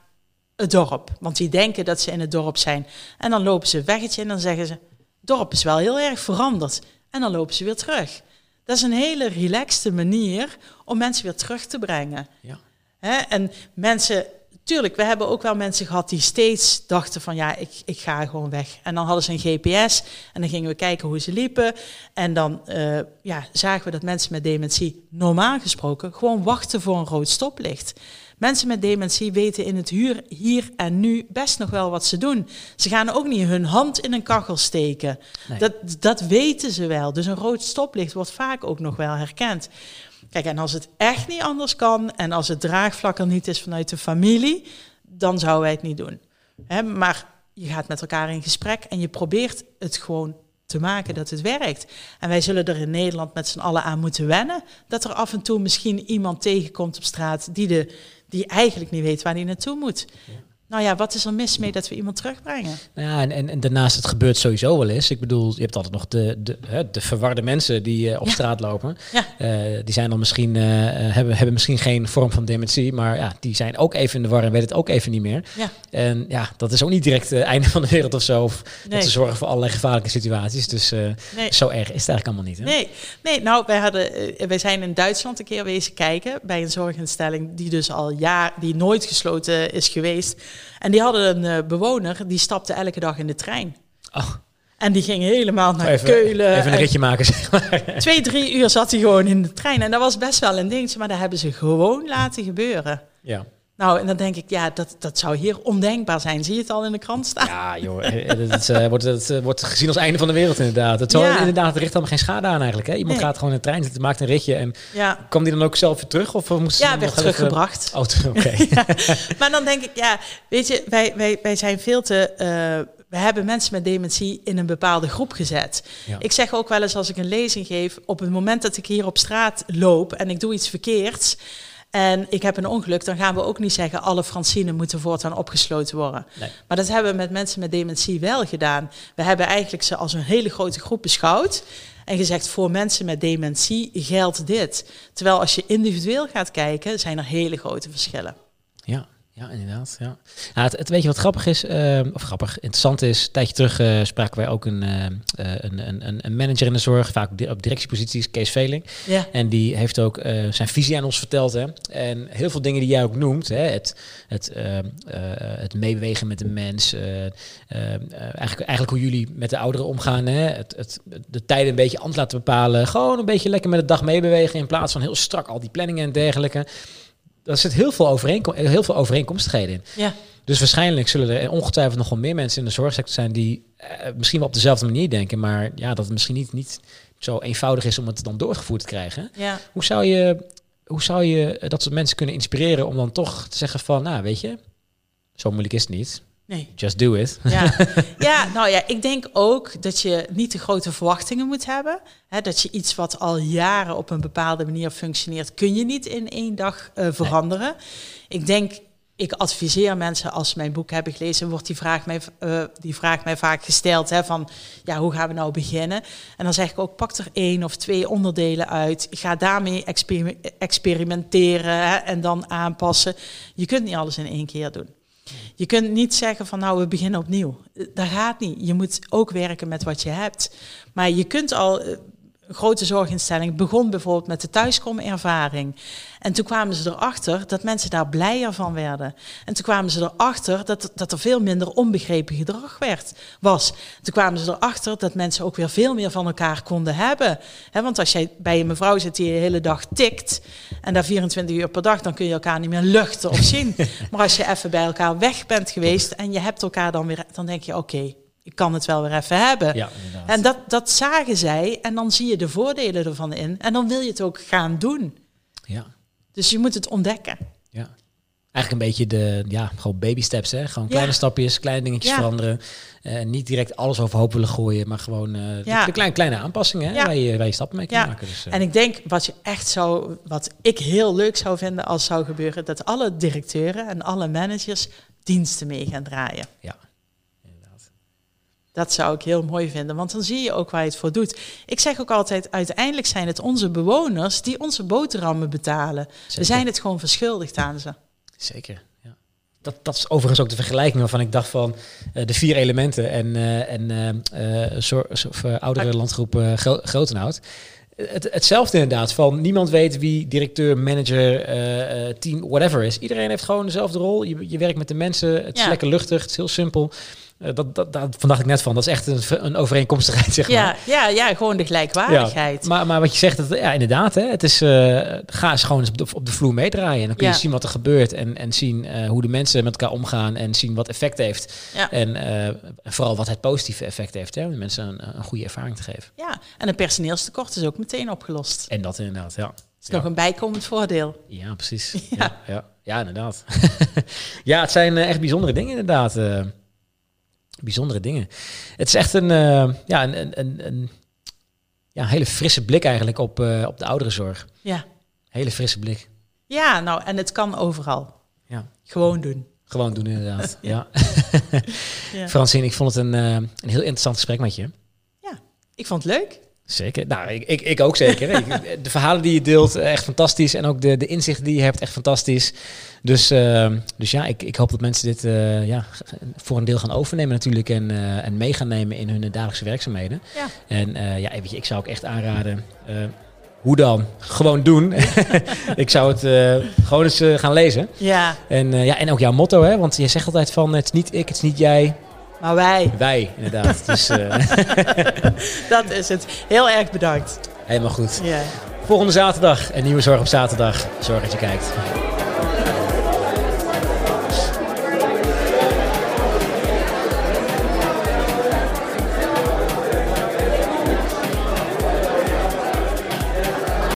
het dorp. Want die denken dat ze in het dorp zijn. En dan lopen ze een weggetje en dan zeggen ze, dorp is wel heel erg veranderd. En dan lopen ze weer terug. Dat is een hele relaxte manier om mensen weer terug te brengen. Ja. Hè? En mensen, tuurlijk, we hebben ook wel mensen gehad die steeds dachten van ja, ik, ik ga gewoon weg. En dan hadden ze een GPS en dan gingen we kijken hoe ze liepen. En dan eh, ja, zagen we dat mensen met dementie normaal gesproken gewoon wachten voor een rood stoplicht. Mensen met dementie weten in het huur, hier en nu best nog wel wat ze doen. Ze gaan ook niet hun hand in een kachel steken. Nee. Dat, dat weten ze wel. Dus een rood stoplicht wordt vaak ook nog wel herkend. Kijk, en als het echt niet anders kan en als het draagvlak er niet is vanuit de familie, dan zouden wij het niet doen. Hè, maar je gaat met elkaar in gesprek en je probeert het gewoon te maken dat het werkt. En wij zullen er in Nederland met z'n allen aan moeten wennen dat er af en toe misschien iemand tegenkomt op straat die, de, die eigenlijk niet weet waar hij naartoe moet. Nou ja, wat is er mis mee dat we iemand terugbrengen? Nou ja, en, en, en daarnaast, het gebeurt sowieso wel eens. Ik bedoel, je hebt altijd nog de, de, de verwarde mensen die eh, op Ja. straat lopen. Ja. Eh, die zijn dan misschien, eh, hebben, hebben misschien geen vorm van dementie, maar ja, die zijn ook even in de war en weten het ook even niet meer. Ja. En ja, dat is ook niet direct het einde van de wereld of zo. Of dat ze zorgen voor allerlei gevaarlijke situaties. Dus Nee. zo erg is het eigenlijk allemaal niet. Hè? Nee, nee nou, wij, hadden, wij zijn in Duitsland een keer wezen kijken bij een zorginstelling die dus al jaar, die nooit gesloten is geweest. En die hadden een eh, bewoner, die stapte elke dag in de trein. Oh, En die ging helemaal naar even, Keulen. even een en ritje maken, zeg maar. Twee, drie uur zat hij gewoon in de trein. En dat was best wel een dingetje, maar dat hebben ze gewoon laten gebeuren. Ja. Nou, en dan denk ik, ja, dat, dat zou hier ondenkbaar zijn. Zie je het al in de krant staan? Ja, joh, eh, eh, het, eh, wordt, het eh, wordt gezien als einde van de wereld inderdaad. Het, zou, Ja. inderdaad, het richt allemaal geen schade aan eigenlijk. Hè? Iemand Nee. gaat gewoon in de trein zitten, maakt een ritje en Ja, kwam die dan ook zelf weer terug? Of moest ja werd even- teruggebracht. Oh, oké. Maar dan denk ik, ja, weet je, wij, wij, wij zijn veel te. eh, we hebben mensen met dementie in een bepaalde groep gezet. Ja. Ik zeg ook wel eens als ik een lezing geef, op het moment dat ik hier op straat loop en ik doe iets verkeerds en ik heb een ongeluk, dan gaan we ook niet zeggen alle Francine moeten voortaan opgesloten worden. Nee. Maar dat hebben we met mensen met dementie wel gedaan. We hebben eigenlijk ze als een hele grote groep beschouwd. En gezegd, voor mensen met dementie geldt dit. Terwijl als je individueel gaat kijken, zijn er hele grote verschillen. Ja, ja, inderdaad. Ja. Nou, het, het weet je wat grappig is, eh, of grappig, interessant is. Een tijdje terug eh, spraken wij ook een, eh, een, een, een- een manager in de zorg, vaak op di- op directieposities, Kees Veling. Ja. En die heeft ook eh, zijn visie aan ons verteld. Hè. En heel veel dingen die jij ook noemt, hè, het, het, eh, eh, het meebewegen met de mens, eigenlijk, eigenlijk hoe jullie met de ouderen omgaan, hè, het, het, de tijden een beetje anders laten bepalen, gewoon een beetje lekker met de dag meebewegen in plaats van heel strak al die planningen en dergelijke. Daar zit heel veel, overeenkom heel veel overeenkomstigheden in. Ja. Dus waarschijnlijk zullen er ongetwijfeld nog wel meer mensen in de zorgsector zijn die eh, misschien wel op dezelfde manier denken, maar ja, dat het misschien niet, niet zo eenvoudig is om het dan doorgevoerd te krijgen. Ja. Hoe zou je, hoe zou je eh, dat soort mensen kunnen inspireren om dan toch te zeggen van, nou weet je, zo moeilijk is het niet. Nee. Just do it. Ja. ja, nou ja, ik denk ook dat je niet te grote verwachtingen moet hebben. Dat je iets wat al jaren op een bepaalde manier functioneert, kun je niet in één dag uh, veranderen. Ik denk, ik adviseer mensen als ze mijn boek hebben gelezen, wordt die vraag mij, uh, die vraag mij vaak gesteld: hè, van ja, hoe gaan we nou beginnen? En dan zeg ik ook: pak er één of twee onderdelen uit. Ga daarmee exper experimenteren hè, en dan aanpassen. Je kunt niet alles in één keer doen. Je kunt niet zeggen van nou we beginnen opnieuw. Dat gaat niet. Je moet ook werken met wat je hebt. Maar je kunt al eh, grote zorginstelling begon bijvoorbeeld met de thuiskomervaring. En toen kwamen ze erachter dat mensen daar blijer van werden. En toen kwamen ze erachter dat, dat er veel minder onbegrepen gedrag werd, was. Toen kwamen ze erachter dat mensen ook weer veel meer van elkaar konden hebben. want als jij bij een mevrouw zit die de hele dag tikt en daar 24 uur per dag, dan kun je elkaar niet meer luchten of zien. maar als je even bij elkaar weg bent geweest en je hebt elkaar dan weer, dan denk je oké, ik kan het wel weer even hebben. Ja, en dat, dat zagen zij en dan zie je de voordelen ervan in en dan wil je het ook gaan doen. Ja. Dus je moet het ontdekken. Ja. Eigenlijk een beetje de, ja, gewoon baby steps, hè? Gewoon kleine stapjes, kleine dingetjes veranderen. Uh, niet direct alles overhoop willen gooien, maar gewoon uh, de, kleine, kleine aanpassingen hè? Waar, je, waar je stappen mee kan maken. Dus, uh. En ik denk wat je echt zou, wat ik heel leuk zou vinden als zou gebeuren, dat alle directeuren en alle managers diensten mee gaan draaien. Ja. Dat zou ik heel mooi vinden, want dan zie je ook waar je het voor doet. Ik zeg ook altijd, uiteindelijk zijn het onze bewoners die onze boterhammen betalen. We zijn het gewoon verschuldigd aan ze. Zeker, ja. Dat, dat is overigens ook de vergelijking waarvan ik dacht van uh, de vier elementen en, uh, en uh, soort, oudere landgroep Grotenhout. Het, hetzelfde inderdaad, van niemand weet wie directeur, manager, team, whatever is. Iedereen heeft gewoon dezelfde rol. Je, je werkt met de mensen, het is lekker luchtig, het is heel simpel. Uh, dat, dat, dat dacht ik net van. Dat is echt een, een overeenkomstigheid, zeg maar. Ja, ja, ja gewoon de gelijkwaardigheid. Ja, maar, maar wat je zegt, dat, ja, inderdaad. Hè, het is, uh, ga eens gewoon eens op de, op de vloer meedraaien. En dan kun je zien wat er gebeurt. En, en zien uh, hoe de mensen met elkaar omgaan. En zien wat effect heeft. Ja. En vooral wat het positieve effect heeft. Hè, om mensen een, een, goede ervaring te geven. Ja, en een personeelstekort is ook meteen opgelost. En dat inderdaad, ja. Het is nog een bijkomend voordeel. Ja, precies. Ja, ja, ja. inderdaad. ja, het zijn echt bijzondere dingen inderdaad bijzondere dingen. Het is echt een, uh, ja, een, een, een, ja, hele frisse blik eigenlijk op, uh, op de ouderenzorg. Ja. Hele frisse blik. Ja, nou, en het kan overal. Ja. Gewoon doen. Gewoon doen, inderdaad. ja. ja. Francine, ik vond het een, uh, een heel interessant gesprek met je. Ja, ik vond het leuk. Zeker. Nou, ik, ik, ik ook zeker. de verhalen die je deelt, echt fantastisch. En ook de, de inzichten die je hebt, echt fantastisch. Dus, uh, dus ja, ik, ik hoop dat mensen dit uh, ja, voor een deel gaan overnemen natuurlijk. En, uh, en mee gaan nemen in hun dagelijkse werkzaamheden. Ja. En ja, weet je, ik zou ook echt aanraden... hoe dan? Gewoon doen. ik zou het gewoon eens gaan lezen. Ja. En, ja. en ook jouw motto, hè? Want je zegt altijd van... het is niet ik, het is niet jij... Maar wij. Wij, inderdaad. dus, dat is het. Heel erg bedankt. Helemaal goed. Volgende zaterdag een nieuwe Zorg op zaterdag. Zorg dat je kijkt.